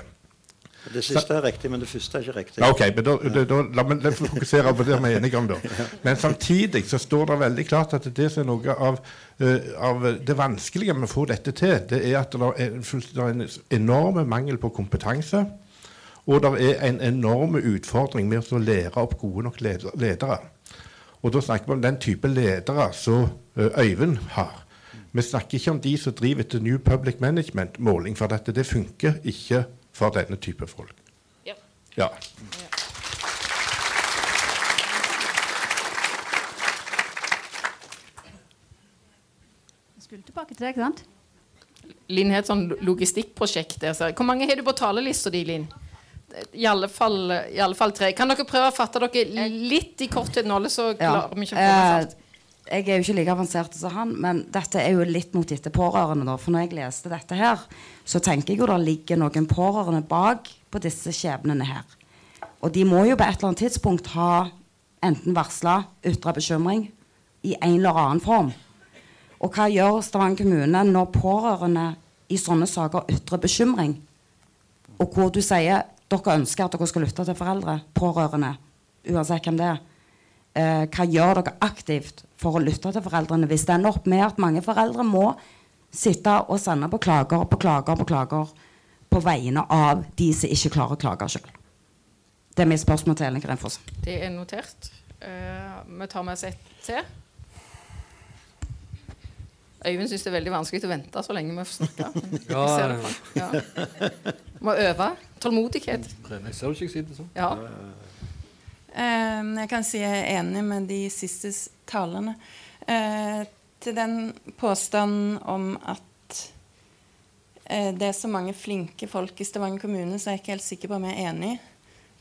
Det siste er riktig, men det første er ikke riktig. Ok, men da, da, da, La meg fokusere på det vi er enige om. da. Men samtidig så står det veldig klart at det som er noe av, uh, av, det vanskelige med å få dette til, det er at det er, det er en enorm mangel på kompetanse. Og det er en enorm utfordring med å lære opp gode nok ledere. Og da snakker vi om den type ledere som uh, Øyvind har. Vi snakker ikke om de som driver etter New Public Management-måling, for dette det funker ikke for denne type folk. Ja. ja. skulle tilbake til deg, ikke sant? Linn har et sånn logistikkprosjekt. Hvor mange har du på talelista di, Linn? I alle, fall, I alle fall tre. Kan dere prøve å fatte dere litt i korthet nå, så klarer vi ikke å få det fart? Jeg er jo ikke like avansert som han, men dette er jo litt mot etter pårørende. da, For når jeg leste dette her, så tenker jeg jo det ligger noen pårørende bak på disse skjebnene her. Og de må jo på et eller annet tidspunkt ha enten varsla, ytra bekymring i en eller annen form. Og hva gjør Stavanger kommune når pårørende i sånne saker ytrer bekymring? Og hvor du sier dere ønsker at dere skal lytte til foreldre, pårørende, uansett hvem det er. Eh, hva gjør dere aktivt for å lytte til foreldrene hvis det ender opp med at mange foreldre må sitte og sende på klager på klager på klager på vegne av de som ikke klarer å klage sjøl. Det er mitt spørsmål til Ellen Grenfoss. Det er notert. Uh, vi tar med oss ett til. Øyvind syns det er veldig vanskelig å vente så lenge vi får snakke. ja, ja. Må øve. Tålmodighet. Jeg ser ikke jeg sitter sånn. Ja. Uh, jeg kan si jeg er enig med de siste talerne. Eh, til den påstanden om at eh, det er så mange flinke folk i Stavanger kommune, så er jeg ikke helt sikker på om jeg er enig.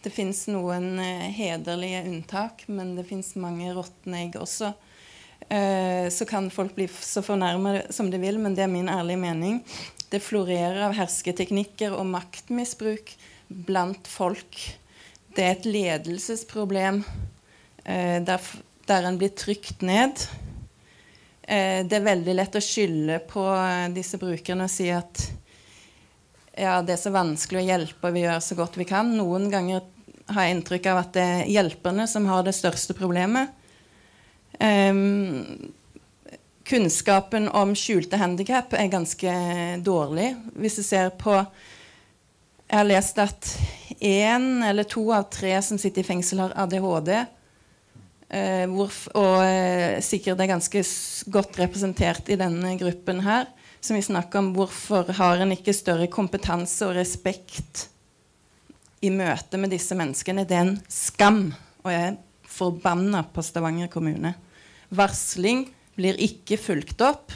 Det fins noen eh, hederlige unntak, men det fins mange råtne egg også. Eh, så kan folk bli så fornærmet som de vil, men det er min ærlige mening. Det florerer av hersketeknikker og maktmisbruk blant folk. Det er et ledelsesproblem. Eh, der der en blir trykt ned. Eh, det er veldig lett å skylde på eh, disse brukerne og si at ja, det er så vanskelig å hjelpe, og vi gjør så godt vi kan. Noen ganger har jeg inntrykk av at det er hjelperne som har det største problemet. Um, kunnskapen om skjulte handikap er ganske dårlig. Hvis du ser på Jeg har lest at én eller to av tre som sitter i fengsel, har ADHD. Eh, og eh, sikkert er ganske godt representert i denne gruppen her, som vi snakker om hvorfor har en ikke større kompetanse og respekt i møte med disse menneskene. Det er en skam og jeg er forbanna på Stavanger kommune. Varsling blir ikke fulgt opp,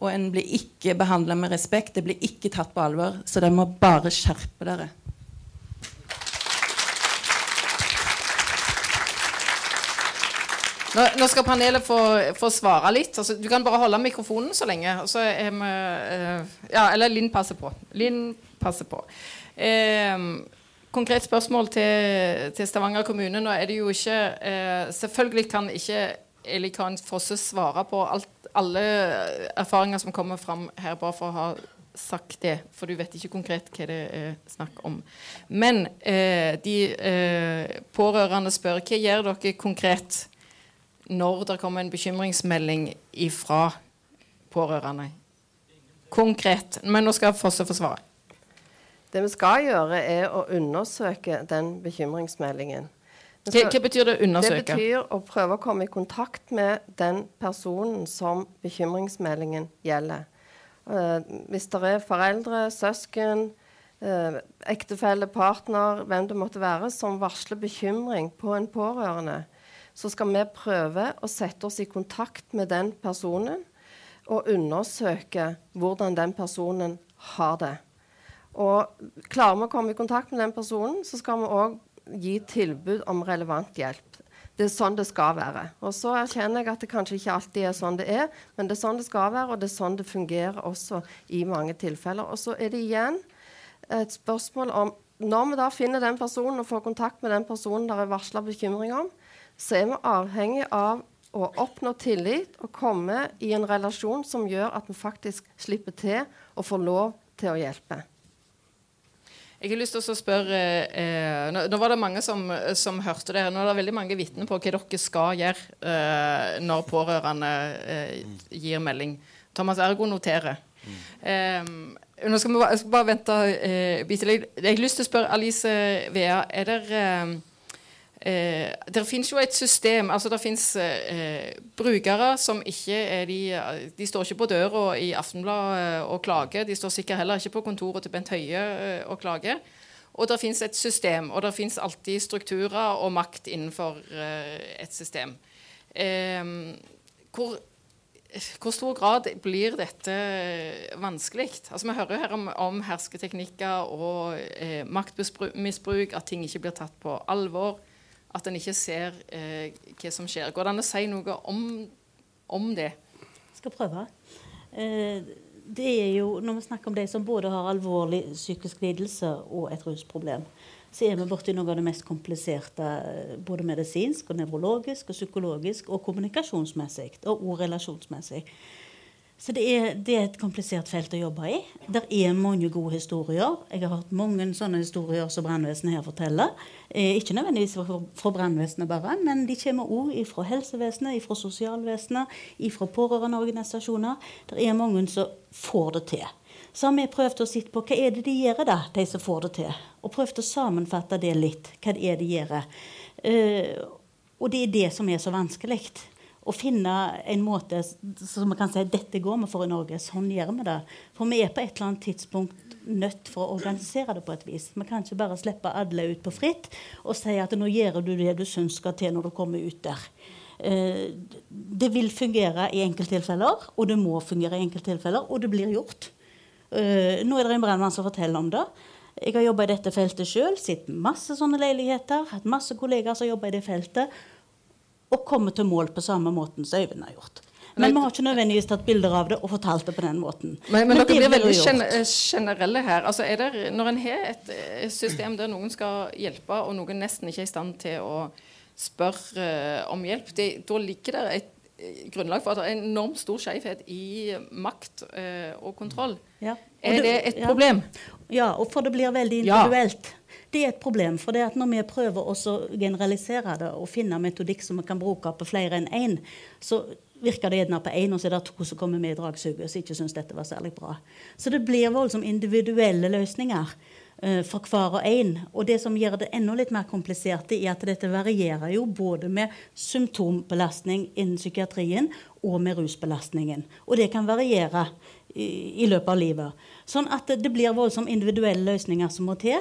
og en blir ikke behandla med respekt. Det blir ikke tatt på alvor. Så dere må bare skjerpe dere. Nå, nå skal panelet få, få svare litt. Altså, du kan bare holde mikrofonen så lenge. Så er vi, eh, ja, eller Linn passer på. Linn passer på. Eh, konkret spørsmål til, til, Stavanger kommune. Nå er det jo ikke eh, Selvfølgelig kan ikke Eli Karin Fosse svare på alt, alle erfaringer som kommer fram her, bare for å ha sagt det. For du vet ikke konkret hva det er snakk om. Men eh, de eh, pårørende spør hva gjør dere konkret når det kommer en bekymringsmelding fra pårørende? Konkret. Men nå skal Fosse få svare. Det vi skal gjøre, er å undersøke den bekymringsmeldingen. Hva, hva, betyr det å undersøke? Det betyr å prøve å komme i kontakt med den personen som bekymringsmeldingen gjelder. Uh, hvis det er foreldre, søsken, uh, ektefelle, partner, hvem det måtte være, som varsler bekymring på en pårørende, så skal vi prøve å sette oss i kontakt med den personen og undersøke hvordan den personen har det. Og klarer vi å komme i kontakt med den personen, så skal vi òg gi tilbud om relevant hjelp. Det er sånn det skal være. Og så erkjenner jeg at det kanskje ikke alltid er sånn det er, men det er sånn det skal være, og det er sånn det fungerer også i mange tilfeller. Og så er det igjen et spørsmål om Når vi da finner den personen og får kontakt med den personen der er varsla bekymring om, så er vi avhengig av å oppnå tillit og komme i en relasjon som gjør at vi faktisk slipper til og får lov til å hjelpe. Jeg har lyst til å spørre eh, nå, nå, var det mange som, som, hørte det. Nå er det veldig mange vitner på hva dere skal gjøre eh, når pårørende eh, gir melding. Thomas Ergo noterer. Mm. Nå skal vi bare, bare vente eh, bitte litt. Jeg har lyst til å spørre Alice Vea. Er det eh, Eh, det finnes jo et system altså Det finnes eh, brukere som ikke er de De står ikke på døra i Aftenbladet og klager. De står sikkert heller ikke på kontoret til Bent Høie eh, og klager. Og det finnes et system, og det finnes alltid strukturer og makt innenfor eh, et system. Eh, hvor, hvor stor grad blir dette vanskelig? Altså, vi hører jo her om, om hersketeknikker og eh, maktmisbruk, at ting ikke blir tatt på alvor at en ikke ser eh, hva som skjer. Går det an å si noe om, om det? Jeg skal prøve. Eh, det er jo, Når vi snakker om de som både har alvorlig psykisk lidelse og et rusproblem, så er vi borti noe av det mest kompliserte eh, både medisinsk, og nevrologisk, og psykologisk og kommunikasjonsmessig og relasjonsmessig. Så det er, det er, et komplisert felt å jobbe i. Det er mange gode historier. Jeg har hørt mange sånne historier som brannvesenet her forteller. Eh, ikke nødvendigvis fra, fra brannvesenet bare, men de kommer òg fra helsevesenet, fra sosialvesenet, fra pårørendeorganisasjoner. Det er mange som får det til. Så har vi prøvd å sitte på hva er det de gjør, da, de som får det til. Og prøvd å sammenfatte det litt. Hva det er de gjør. Eh, og det er det som er så vanskelig å finne en måte som vi kan si dette går vi for i Norge. Sånn gjør vi det. For vi er på et eller annet tidspunkt nødt for å organisere det på et vis. Vi kan ikke bare slippe alle ut på fritt og si at nå gjør du det du syns skal til når du kommer ut der. Eh, det vil fungere i enkelttilfeller, og det må fungere i enkelttilfeller, og det blir gjort. Eh, nå er det en brannmann som forteller om det. Jeg har jobba i dette feltet sjøl, sett masse sånne leiligheter, hatt masse kollegaer som jobber i det feltet og komme til mål på samme måten som Øyvind har gjort. Men vi har ikke nødvendigvis tatt bilder av det og fortalt det på den måten. Men, men, men dere blir veldig generelle her. Altså det, når en har et system der noen skal hjelpe, og noen nesten ikke er i stand til å spørre uh, om hjelp, det, da ligger det et eh, grunnlag for at det er enormt stor skjevhet i makt uh, og kontroll. Ja. Og er det, det et problem? Ja, og for det blir veldig individuelt. Ja. Det er et problem. For det at når vi prøver å generalisere det og finne metodikk som vi kan bruke på flere enn én, så virker det gjerne på én, og så er det to som kommer med i dragsuget som ikke syns dette var særlig bra. Så det blir voldsomt individuelle løsninger uh, for hver og en. Og det som gjør det enda litt mer komplisert, er at dette varierer jo både med symptombelastning innen psykiatrien og med rusbelastningen. Og det kan variere i, i løpet av livet. Sånn at det blir voldsomt individuelle løsninger som må til.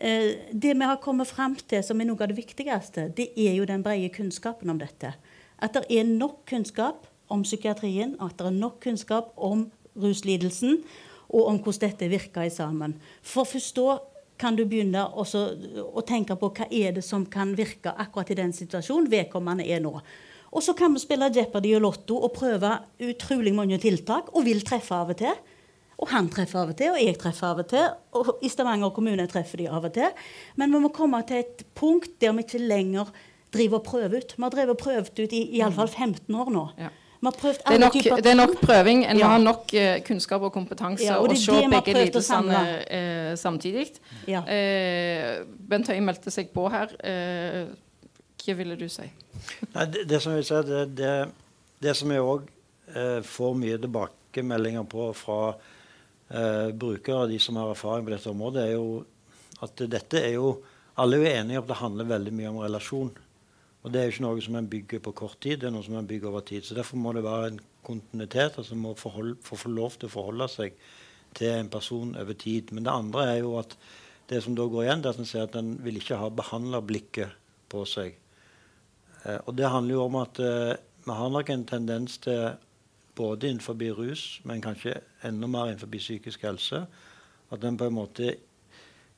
Eh, det vi har kommet fram til som er noe av det viktigste, det er jo den brede kunnskapen om dette. At det er nok kunnskap om psykiatrien, at det er nok kunnskap om ruslidelsen, og om hvordan dette virker i sammen. For først da kan du begynne også, å tenke på hva er det som kan virke akkurat i den situasjonen vedkommende er nå. Og så kan vi spille Jeopardy og Lotto og prøve utrolig mange tiltak, og vil treffe av og til. Og han treffer av og til, og jeg treffer av og til. Og i Stavanger kommune treffer de av og til. Men vi må komme til et punkt der vi ikke lenger driver og prøver ut. Vi har drevet og prøvd ut i iallfall 15 år nå. Ja. Vi har prøvd Det er, nok, typer det er nok prøving. En må Ja. ha nok eh, kunnskap og kompetanse Ja, og og, det er se det begge lidelsene eh, samtidig. Ja. Eh, Bent Høie meldte seg på her. Eh, hva ville du si? Nei, det, det som jeg vil si, det, det, det som jeg òg eh, får mye tilbakemeldinger på fra eh, brukere, de som har erfaring på dette området, er jo at dette er jo Alle er enige om at det handler veldig mye om relasjon. Og det er jo ikke noe som en bygger på kort tid, det er noe som en bygger over tid. Så derfor må det være en kontinuitet. altså må forhold, få lov til å forholde seg til en person over tid. Men det andre er jo at det som da går igjen, det er at en sier at en vil ikke ha behandlerblikket på seg. Eh, og det handler jo om at eh, vi har nok en tendens til, både innenfor rus, men kanskje enda mer innenfor psykisk helse, at en på en måte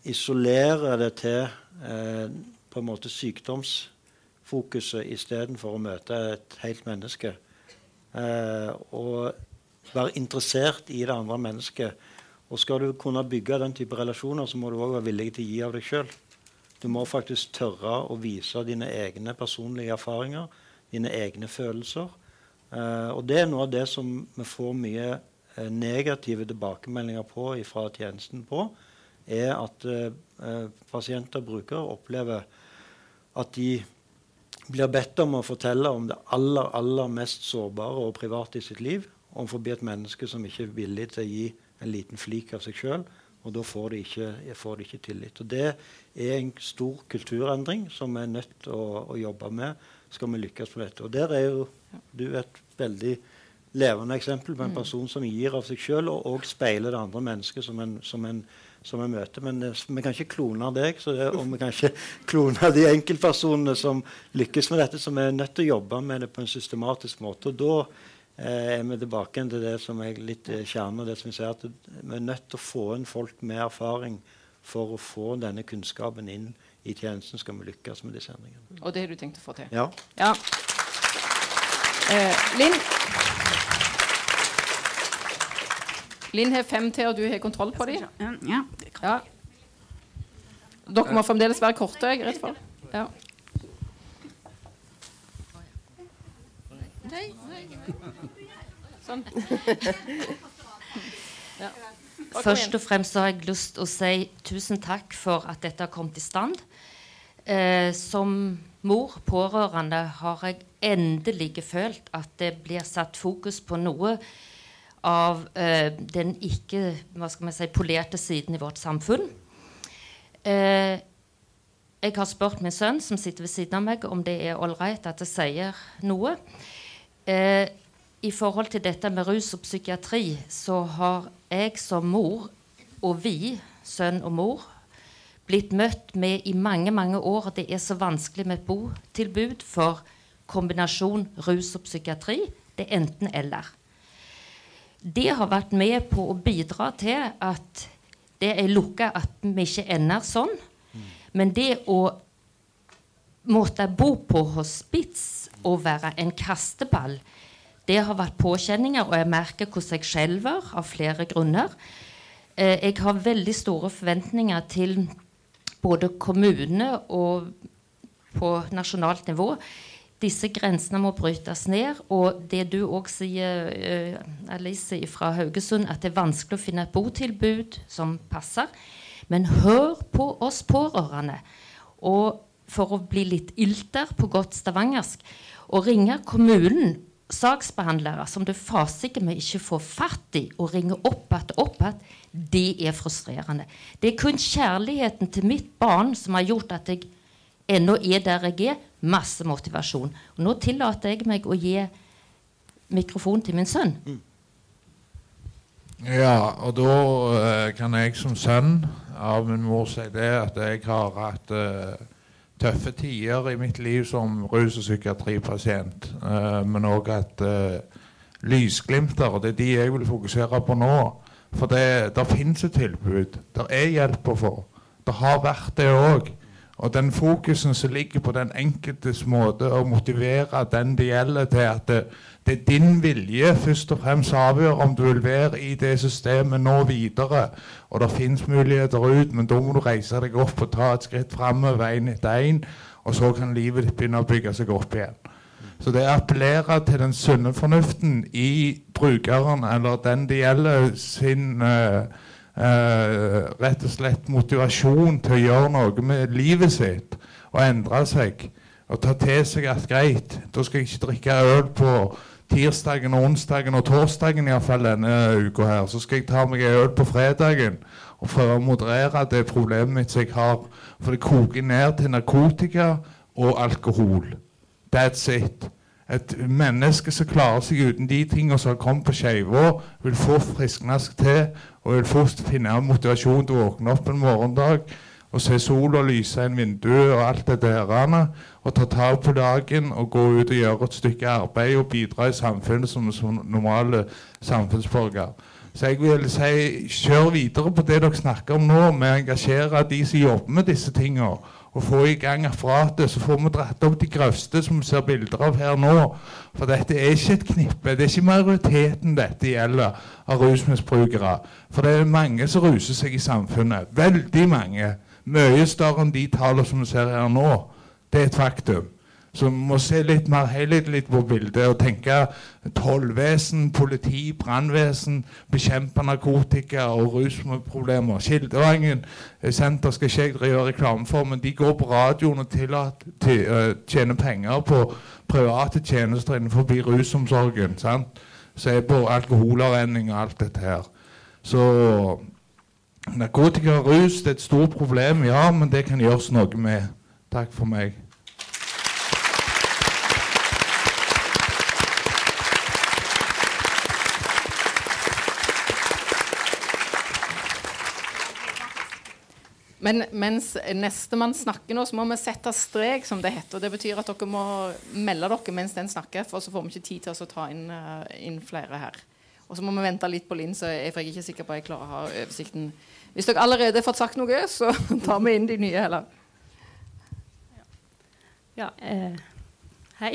isolerer det til eh, på en måte sykdomsfokuset istedenfor å møte et helt menneske. Eh, og være interessert i det andre mennesket. Og skal du kunne bygge den type relasjoner, så må du òg være villig til å gi av deg sjøl. Du må faktisk tørre å vise dine egne personlige erfaringer, dine egne følelser. Eh, og det er noe av det som vi får mye eh, negative tilbakemeldinger på fra tjenesten på, er at eh, pasienter og brukere opplever at de blir bedt om å fortelle om det aller, aller mest sårbare og private i sitt liv Om forbi et menneske som ikke er villig til å gi en liten flik av seg sjøl. Og da får de, ikke, får de ikke tillit. Og Det er en stor kulturendring som vi er nødt til å, å jobbe med skal vi lykkes med dette. Og Der er jo du er et veldig levende eksempel på en Mm. person som gir av seg sjøl, og, og speiler det andre mennesket som en, som en, som en møter. Men eh, vi kan ikke klone deg, så det, og vi kan ikke klone de enkeltpersonene som lykkes med dette. Så vi er nødt til å jobbe med det på en systematisk måte. og da eh, er vi tilbake til det som er litt eh, kjernen av det som vi sier, at vi er nødt til å få inn folk med erfaring for å få denne kunnskapen inn i tjenesten, skal vi lykkes med disse endringene. Og det har du tenkt å få til? Ja. Ja. Eh, Linn Linn har fem til, og du har kontroll på dem? Ja. Ja. Dere må fremdeles være korte, er jeg redd for. Ja. Sånn. Ja. Først og fremst har jeg lyst til å si tusen takk for at dette har kommet i stand. Eh, som mor, pårørende, har jeg endelig følt at det blir satt fokus på noe av eh, den ikke hva skal man si, polerte siden i vårt samfunn. Eh, jeg har spurt min sønn, som sitter ved siden av meg, om det er ålreit at jeg sier noe. Eh, I forhold til dette med rus og psykiatri så har jeg som mor, og vi, sønn og mor, blitt møtt med i mange mange år at det er så vanskelig med et botilbud for kombinasjon rus og psykiatri. Det er enten-eller. Det har vært med på å bidra til at det er lukka at vi ikke ender sånn. Men det å måtte bo på hospits og være en kasteball, det har vært påkjenninger, og jeg merker hvordan jeg skjelver av flere grunner. Eh, jeg har veldig store forventninger til både kommune og på nasjonalt nivå. Disse grensene må brytes ned. Og det du òg sier, uh, Alice fra Haugesund, at det er vanskelig å finne et botilbud som passer. Men hør på oss pårørende. Og for å bli litt ilter på godt stavangersk å ringe kommunen, saksbehandlere som du fasike med ikke får fatt i, og ringe opp igjen og opp igjen, det er frustrerende. Det er kun kjærligheten til mitt barn som har gjort at jeg ennå er der jeg er. Masse motivasjon. Og nå tillater jeg meg å gi mikrofon til min sønn. Ja, og da eh, kan jeg som sønn av min mor si det at jeg har hatt uh, tøffe tider i mitt liv som rus- og psykiatripasient. Uh, men òg at uh, lysglimter, og det er de jeg vil fokusere på nå. For det der finnes et tilbud. Der er hjelp å få. Det har vært det òg. Og den fokusen som ligger på den enkeltes måte å motivere den det gjelder, til at det, det er din vilje først og fremst avgjør om du vil være i det systemet nå videre. Og det fins muligheter ut, men da må du reise deg opp og ta et skritt framover én etter én. Og så kan livet ditt begynne å bygge seg opp igjen. Så det appellerer til den sunne fornuften i brukeren, eller den det gjelder, sin uh, uh, rett og slett motivasjon til å gjøre noe med livet sitt og endre seg. Og ta til seg at greit, da skal jeg ikke drikke øl på tirsdagen onsdagen og torsdagen i fall denne uka her. Så skal jeg ta meg en øl på fredagen og prøve å moderere det problemet mitt som jeg har. For det koker ned til narkotika og alkohol. That's it. Et menneske som klarer seg uten de tingene som har kommet på skeiva, vil få friskne seg til og vil fort finne motivasjon til å våkne opp en morgendag og se sola lyse inn vinduet og alt det der. Og ta tak på dagen og gå ut og gjøre et stykke arbeid og bidra i samfunnet som, som normale samfunnsborger. Så jeg vil si kjør videre på det dere snakker om nå, med å engasjere de som jobber med disse tingene og få i gang apparatet, så får vi dratt opp de grøvste som vi ser bilder av her nå. For dette er ikke et knippe. Det er ikke majoriteten dette gjelder av rusmisbrukere. For det er mange som ruser seg i samfunnet. Veldig mange. Mye større enn de tallene som vi ser her nå. Det er et faktum. Så vi må se litt mer helhetlig på bildet og tenke tollvesen, politi, brannvesen, bekjempe narkotika og rusproblemer. Kildevangen senter skal ikke jeg gjøre reklame for, men de går på radioen og uh, tjener penger på private tjenester innenfor rusomsorgen. sant? Så er på alkoholavvenning og alt dette her. Så narkotika og rus det er et stort problem, ja, men det kan gjøres noe med. Takk for meg. Men mens nestemann snakker nå, så må vi sette strek, som det heter. og Det betyr at dere må melde dere mens den snakker, for så får vi ikke tid til å ta inn, uh, inn flere her. Og så må vi vente litt på Linn, så jeg er ikke sikker på at jeg klarer å ha oversikten. Hvis dere allerede har fått sagt noe, så tar vi inn de nye heller. Ja, eh, hei.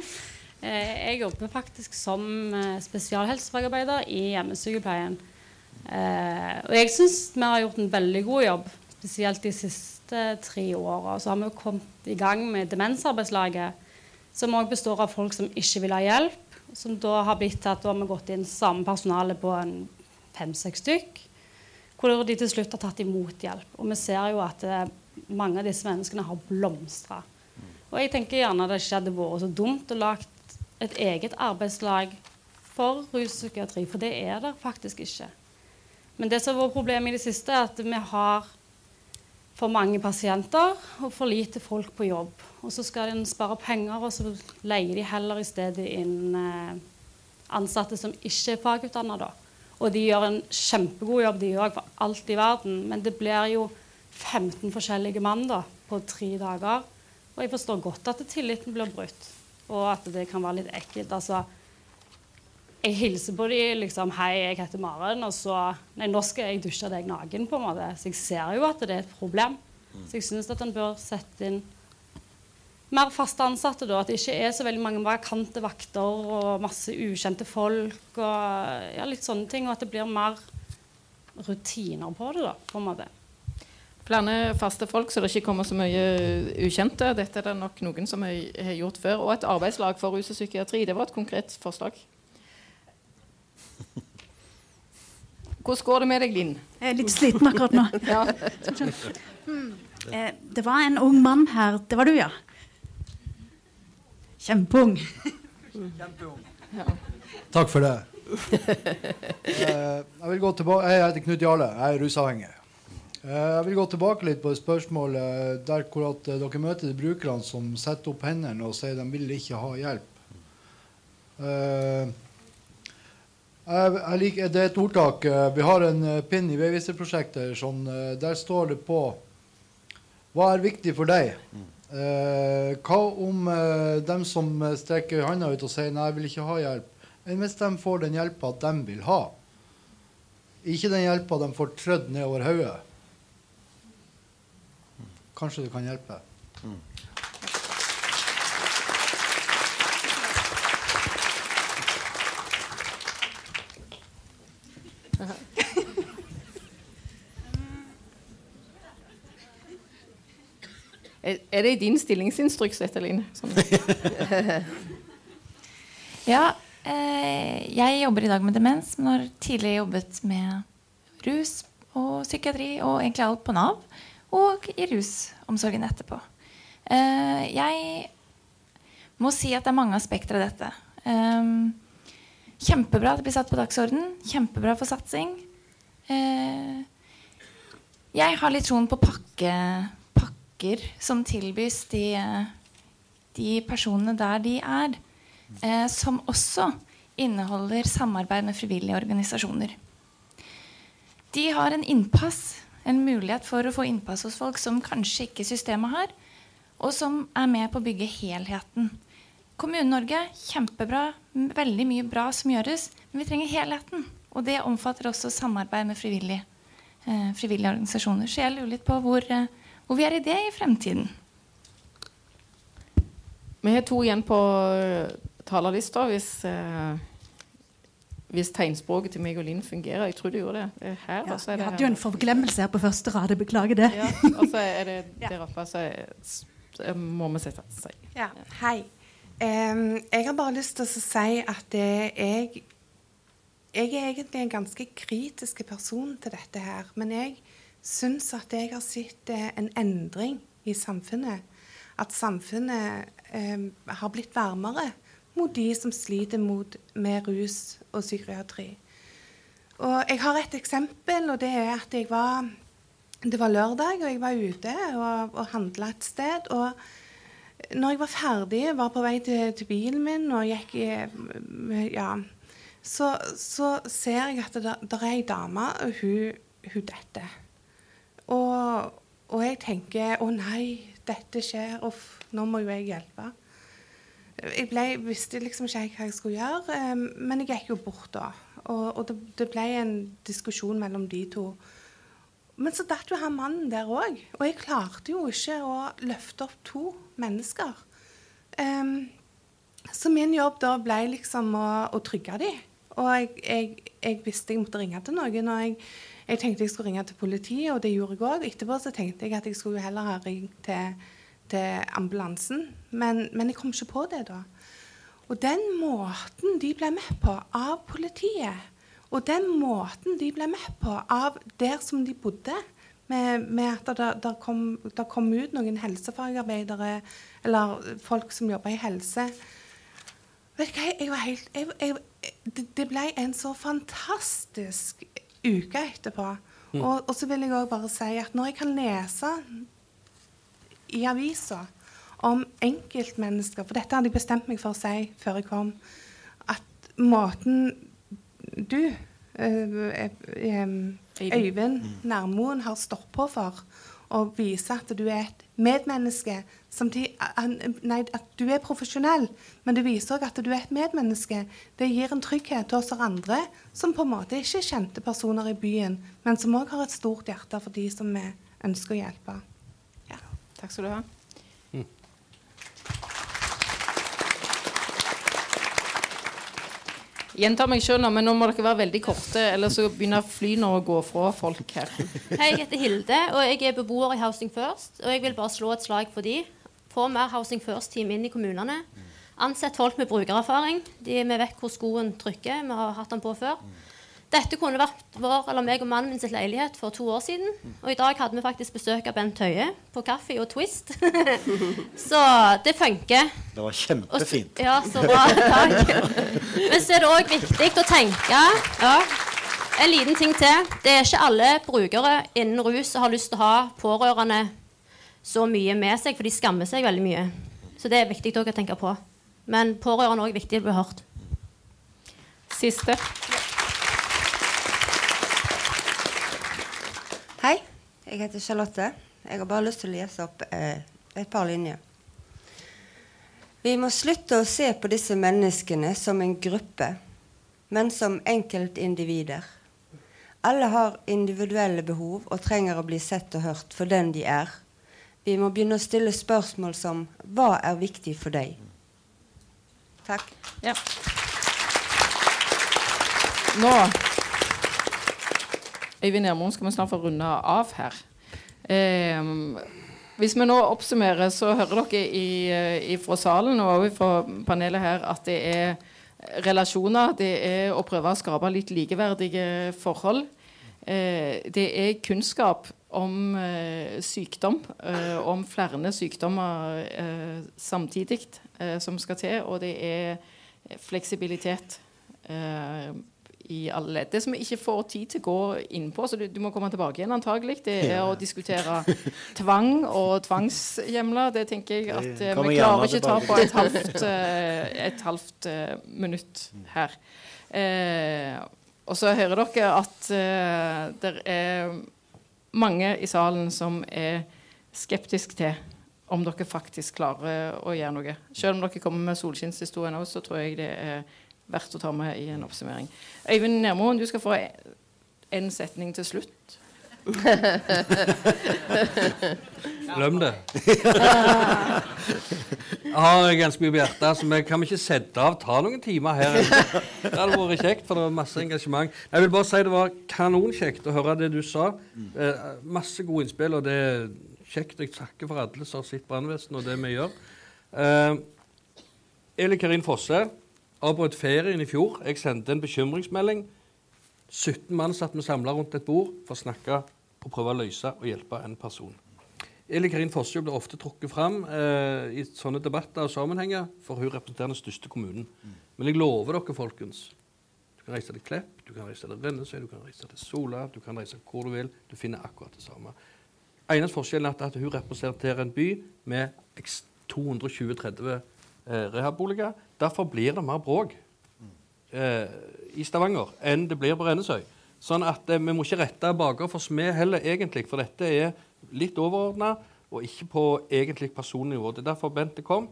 eh, jeg jobber faktisk som eh, spesialhelsefagarbeider i hjemmesykepleien. Eh, og jeg syns vi har gjort en veldig god jobb spesielt de siste tre åra, så har vi kommet i gang med Demensarbeidslaget, som òg består av folk som ikke vil ha hjelp. Som da har blitt til at da har vi gått inn samme personale på en fem-seks stykk. Hvor de til slutt har tatt imot hjelp. Og vi ser jo at eh, mange av disse menneskene har blomstra. Og jeg tenker gjerne det ikke hadde vært så dumt å lage et eget arbeidslag for ruspsykiatri, for det er det faktisk ikke. Men det som har vært problemet i det siste, er at vi har for mange pasienter og for lite folk på jobb. Og så skal en spare penger, og så leier de heller i stedet inn eh, ansatte som ikke er fagutdanna. Og de gjør en kjempegod jobb, de òg, for alt i verden. Men det blir jo 15 forskjellige mann da, på tre dager. Og jeg forstår godt at tilliten blir brutt, og at det kan være litt ekkelt. altså jeg hilser på dem liksom, 'Hei, jeg heter Maren.' Og så Nei, nå skal jeg dusje deg naken, på en måte. Så jeg ser jo at det er et problem. Så jeg syns at en bør sette inn mer faste ansatte, da. At det ikke er så veldig mange vakante vakter og masse ukjente folk og ja, litt sånne ting. Og at det blir mer rutiner på det, da, på en måte. Flere faste folk, så det ikke kommer så mye ukjente. Dette er det nok noen som har gjort før. Og et arbeidslag for rus og psykiatri. Det var et konkret forslag. Hvordan går det med deg, Linn? Jeg er litt sliten akkurat nå. ja. hmm. eh, det var en ung mann her. Det var du, ja? Kjempeung. Kjempeung. Ja. Takk for det. eh, jeg vil gå tilbake Jeg heter Knut Jarle. Jeg er rusavhengig. Eh, jeg vil gå tilbake litt på spørsmålet der hvor at dere møter de brukerne som setter opp hendene og sier de vil ikke ha hjelp. Jeg, jeg liker, det er et ordtak. Vi har en eh, pinn i Veiviserprosjektet. Sånn, eh, der står det på Hva er viktig for deg? Eh, hva om eh, dem som strekker hånda ut og sier nei, jeg vil ikke ha hjelp, Men hvis de får den hjelpa de vil ha? Ikke den hjelpa de får trødd nedover hodet. Kanskje det kan hjelpe. Er, er det i din stillingsinstruks, dette, Line? Sånn. Ja, eh, jeg jobber i dag med demens, men har tidligere jobbet med rus og psykiatri og egentlig alt på Nav. Og i rusomsorgen etterpå. Eh, jeg må si at det er mange aspekter av dette. Eh, kjempebra at det blir satt på dagsorden. Kjempebra for satsing. Jeg har litt troen på pakke, pakker som tilbys de, de personene der de er eh, som også inneholder samarbeid med frivillige organisasjoner. De har en innpass, en mulighet for å få innpass hos folk som kanskje ikke systemet har, og som er med på å bygge helheten. Kommune-Norge, kjempebra. Veldig mye bra som gjøres. Men vi trenger helheten. Og det omfatter også samarbeid med frivillige, eh, frivillige organisasjoner. Så jeg lurer litt på hvor, eh, hvor vi er i det i fremtiden. Vi har to igjen på uh, talerlista hvis, eh, hvis tegnspråket til meg og Linn fungerer. Jeg tror det gjorde det. Er Her, ja, så er Vi det hadde jo en forglemmelse her på første rad. Jeg beklager det. Ja, og så er det der oppe, så er- må vi sette seg. Ja, hei. Um, jeg har bare lyst til å si at eh, jeg Jeg er egentlig en ganske kritisk person til dette her. Men jeg syns at jeg har sett eh, en endring i samfunnet. At samfunnet eh, har blitt varmere mot de som sliter mot, med rus og psykiatri. Og jeg har et eksempel, og det er at jeg var Det var lørdag, og jeg var ute og, og handla et sted. og når jeg var ferdig, var på vei til, til bilen min og gikk i Ja. Så, så ser jeg at det der er ei dame, og hun, hun detter. Og, og jeg tenker å nei, dette skjer, uff, nå må jo jeg hjelpe. Jeg ble, visste liksom ikke hva jeg skulle gjøre, eh, men jeg gikk jo bort da. Og, og det, det ble en diskusjon mellom de to. Men så datt jo han mannen der òg. Og jeg klarte jo ikke å løfte opp to mennesker. Um, så min jobb da ble liksom å, å trygge dem. Og jeg, jeg, jeg visste jeg måtte ringe til noen. Og jeg, jeg tenkte jeg skulle ringe til politiet, og det gjorde jeg òg. Etterpå så tenkte jeg at jeg skulle heller ha ringt til, til ambulansen. Men, men jeg kom ikke på det da. Og den måten de ble med på av politiet, og den måten de ble med på av der som de bodde, med, med at det kom, kom ut noen helsefagarbeidere eller folk som jobber i helse Vet du hva, jeg var helt jeg, jeg, det ble en så fantastisk uke etterpå. Mm. Og, og så vil jeg òg bare si at når jeg kan lese i avisa om enkeltmennesker For dette hadde jeg bestemt meg for å si før jeg kom. At måten du, eh, eh, Øyvind Nærmoen, har stått på for å vise at du er et medmenneske samtidig, Nei, at du er profesjonell, men det viser òg at du er et medmenneske. Det gir en trygghet til oss og andre som på en måte ikke er kjente personer i byen, men som òg har et stort hjerte for de som vi ønsker å hjelpe. Takk skal du ha. Gjentar meg sjøl nå, men nå må dere være veldig korte, eller så begynner flyene å gå fra folk her. Hei, jeg heter Hilde, og jeg er beboer i Housing First. Og jeg vil bare slå et slag for de. Få mer Housing First-team inn i kommunene. Ansett folk med brukererfaring. De, vi vet hvor skoen trykker. Vi har hatt den på før. Dette kunne vært vår, eller meg og mannen min sitt leilighet for to år siden. Og i dag hadde vi faktisk besøk av Bent Høie på kaffe og Twist. så det funker. Det var kjempefint. Ja, så bra. Takk. Men så er det òg viktig å tenke ja, En liten ting til. Det er ikke alle brukere innen rus som har lyst til å ha pårørende så mye med seg, for de skammer seg veldig mye. Så det er viktig å tenke på. Men pårørende er òg viktig å bli hørt. Siste. Hei. Jeg heter Charlotte. Jeg har bare lyst til å lese opp eh, et par linjer. Vi må slutte å se på disse menneskene som en gruppe, men som enkeltindivider. Alle har individuelle behov og trenger å bli sett og hørt for den de er, vi må begynne å stille spørsmål som Hva er viktig for deg? Takk. Ja. Nå Øyvind Ermoen, skal vi snart få runde av her. Eh, hvis vi nå oppsummerer, så hører dere i, eh, i, fra salen og også fra panelet her at det er relasjoner. Det er å prøve å skape litt likeverdige forhold. Eh, det er kunnskap om eh, sykdom, eh, om flere sykdommer eh, samtidig eh, som skal til. Og det er fleksibilitet i alle ledd. Det som vi ikke får tid til å gå inn på, så du, du må komme tilbake igjen antagelig, det er å diskutere tvang og tvangshjemler. Det tenker jeg at uh, vi klarer ikke ta på et halvt, et halvt minutt her. og så hører dere at det er mange i salen som er skeptiske til om dere faktisk klarer å gjøre noe. Selv om dere kommer med solskinnshistorien òg, så tror jeg det er verdt å ta med i en oppsummering. Øyvind Nermoen, du skal få en setning til slutt. Glem det. Jeg har ganske mye på hjertet, så vi kan ikke sette av ta noen timer her. Det hadde vært kjekt, for det var masse engasjement. Jeg vil bare si det var kanonkjekt å høre det du sa. Eh, masse gode innspill, og det er kjekt. Jeg takker for alle som har sitt brannvesenet og det vi gjør. Eh, Eli Karin Fosse avbrøt ferien i fjor. Jeg sendte en bekymringsmelding. 17 mann satt vi samla rundt et bord for å snakke og prøve å løse og hjelpe en person. Eli Karin Fossjø blir ofte trukket fram eh, i sånne debatter og sammenhenger, for hun representerer den største kommunen. Mm. Men jeg lover dere, folkens Du kan reise til Klepp, du kan reise til Rennesøy, du kan reise til Sola, du kan reise hvor du vil. Du finner akkurat det samme. Eneste forskjellen er at hun representerer en by med 220-30 eh, rehabboliger. Derfor blir det mer bråk eh, i Stavanger enn det blir på Rennesøy. Sånn at eh, Vi må ikke rette baker for smed heller, egentlig, for dette er litt overordna og ikke på egentlig personnivå. Det er derfor Bente kom.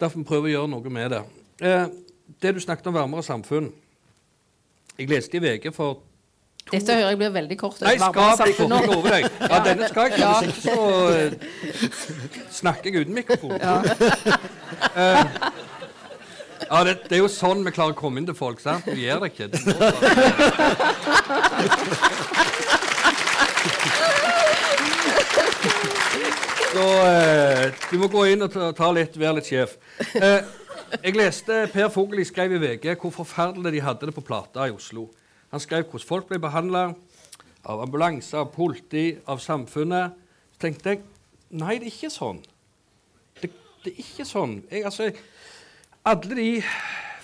Derfor prøver vi å gjøre noe med det. Eh, det du snakket om varmere samfunn Jeg leste i VG for to Dette hører jeg blir veldig kort. Nei, skal bli kort, jeg lover deg. Ja, denne skal. Hvis ikke så uh, snakker jeg uten mikrofon. Ja. uh, ja, det, det, er jo sånn vi klarer å komme inn til folk. sant? Vi gjør det ikke. Det Så eh, du må gå inn og ta, litt, være litt sjef. Eh, jeg leste Per Fugelli skrev i VG hvor forferdelig de hadde det på Plata i Oslo. Han skrev hvordan folk ble behandla av ambulanse, av politi, av samfunnet. Så tenkte jeg nei, det er ikke sånn. Det, det er ikke sånn. Jeg, altså, alle de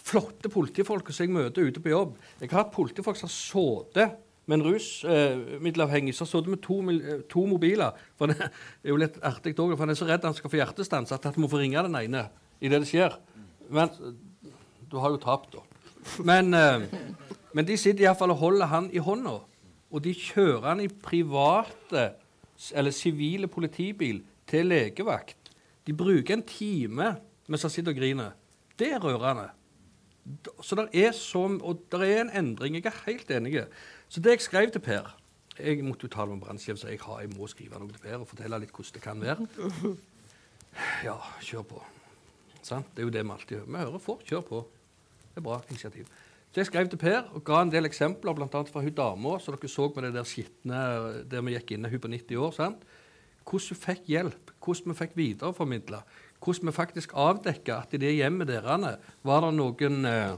flotte politifolka som jeg møter ute på jobb Jeg har politifolk som har sittet med en rusmiddelavhengig så har det med to, eh, to, mobiler. For det er jo litt artig òg, for han er så redd han skal få hjertestans at han må få ringe den ene idet det skjer. Men du har jo tapt, da. Men, eh, men de sitter iallfall og holder han i hånda. Og de kjører han i private eller sivile politibil til legevakt. De bruker en time mens han sitter og griner. Det er rørende. Så det er, så, og det er en endring. Jeg er helt enig. Så det jeg skrev til Per Jeg måtte jo tale med brannsjef, så jeg, har, jeg, må skrive noe til Per og fortelle litt hvordan det kan være. Ja, kjør på. Sant? Det er jo det vi alltid hører. Vi hører folk. kjør på. Det er bra initiativ. Så jeg skrev til Per og ga en del eksempler, bl.a. fra hun dama som dere så med det der skitne der vi gikk inne, hun på 90 år. sant? Hvordan hun fikk hjelp, hvordan vi fikk videreformidla. Hvordan vi faktisk avdekka at i det hjemmet deres var det noen eh,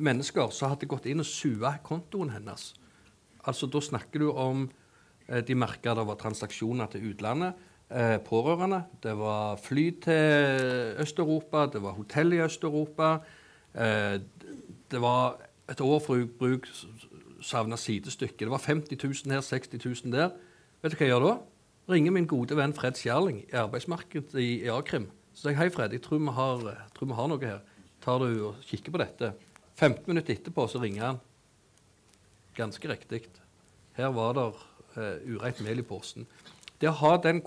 mennesker som hadde gått inn og sua kontoen hennes. Altså, Da snakker du om eh, de merka det var transaksjoner til utlandet. Eh, pårørende. Det var fly til Øst-Europa, det var hotell i Øst-Europa. Eh, det var et år for bruk savna sidestykke. Det var 50 000 her, 60 000 der. Vet du hva jeg gjør da? Ringer min gode venn Fred Skjærling i arbeidsmarkedet i A-krim. Så sier jeg hei, Fred, jeg tror vi har, tror vi har noe her. Tar du og kikker på dette? 15 minutter etterpå så ringer han. Ganske riktig. Her var det uh, ureint mel i posen. Det å ha den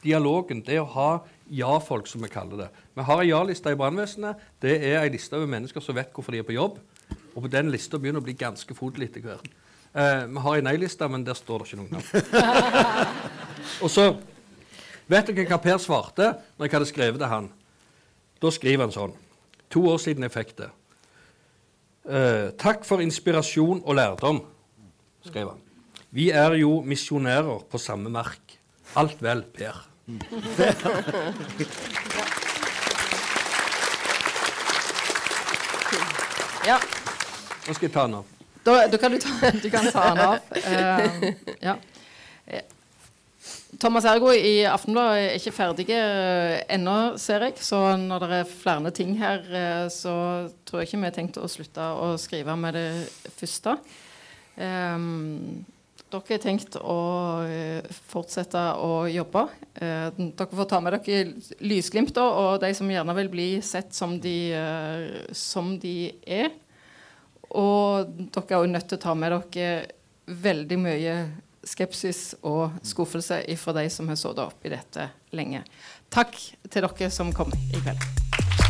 dialogen, det å ha ja-folk, som vi kaller det. Vi har ei ja-liste i brannvesenet. Det er ei liste over mennesker som vet hvorfor de er på jobb. Og på den lista begynner å bli ganske fodelig etter hvert. Uh, vi har ei nei-liste, men der står det ikke noen navn. og så vet dere hva Per svarte når jeg hadde skrevet til han? Da skriver han sånn. To år siden jeg fikk det. Eh, takk for inspirasjon og lærdom, skrev han. Vi er jo misjonærer på samme mark. Alt vel, Per. Ja. Nå skal jeg ta den av. Da, da kan du, ta, du kan ta den av. Uh, ja. Eh, Thomas Ergo i Aftenbladet er ikke ferdige uh, ennå, ser jeg. Så når det er flere ting her, uh, så tror jeg ikke vi har tenkt å slutte å skrive med det første. Um, dere har tenkt å fortsette å jobbe. Uh, dere får ta med dere lysglimt, da, og de som gjerne vil bli sett som de, uh, som de er. Og dere er jo nødt til å ta med dere veldig mye skepsis og skuffelse fra de som har sittet oppi dette lenge. Takk til dere som kom i kveld.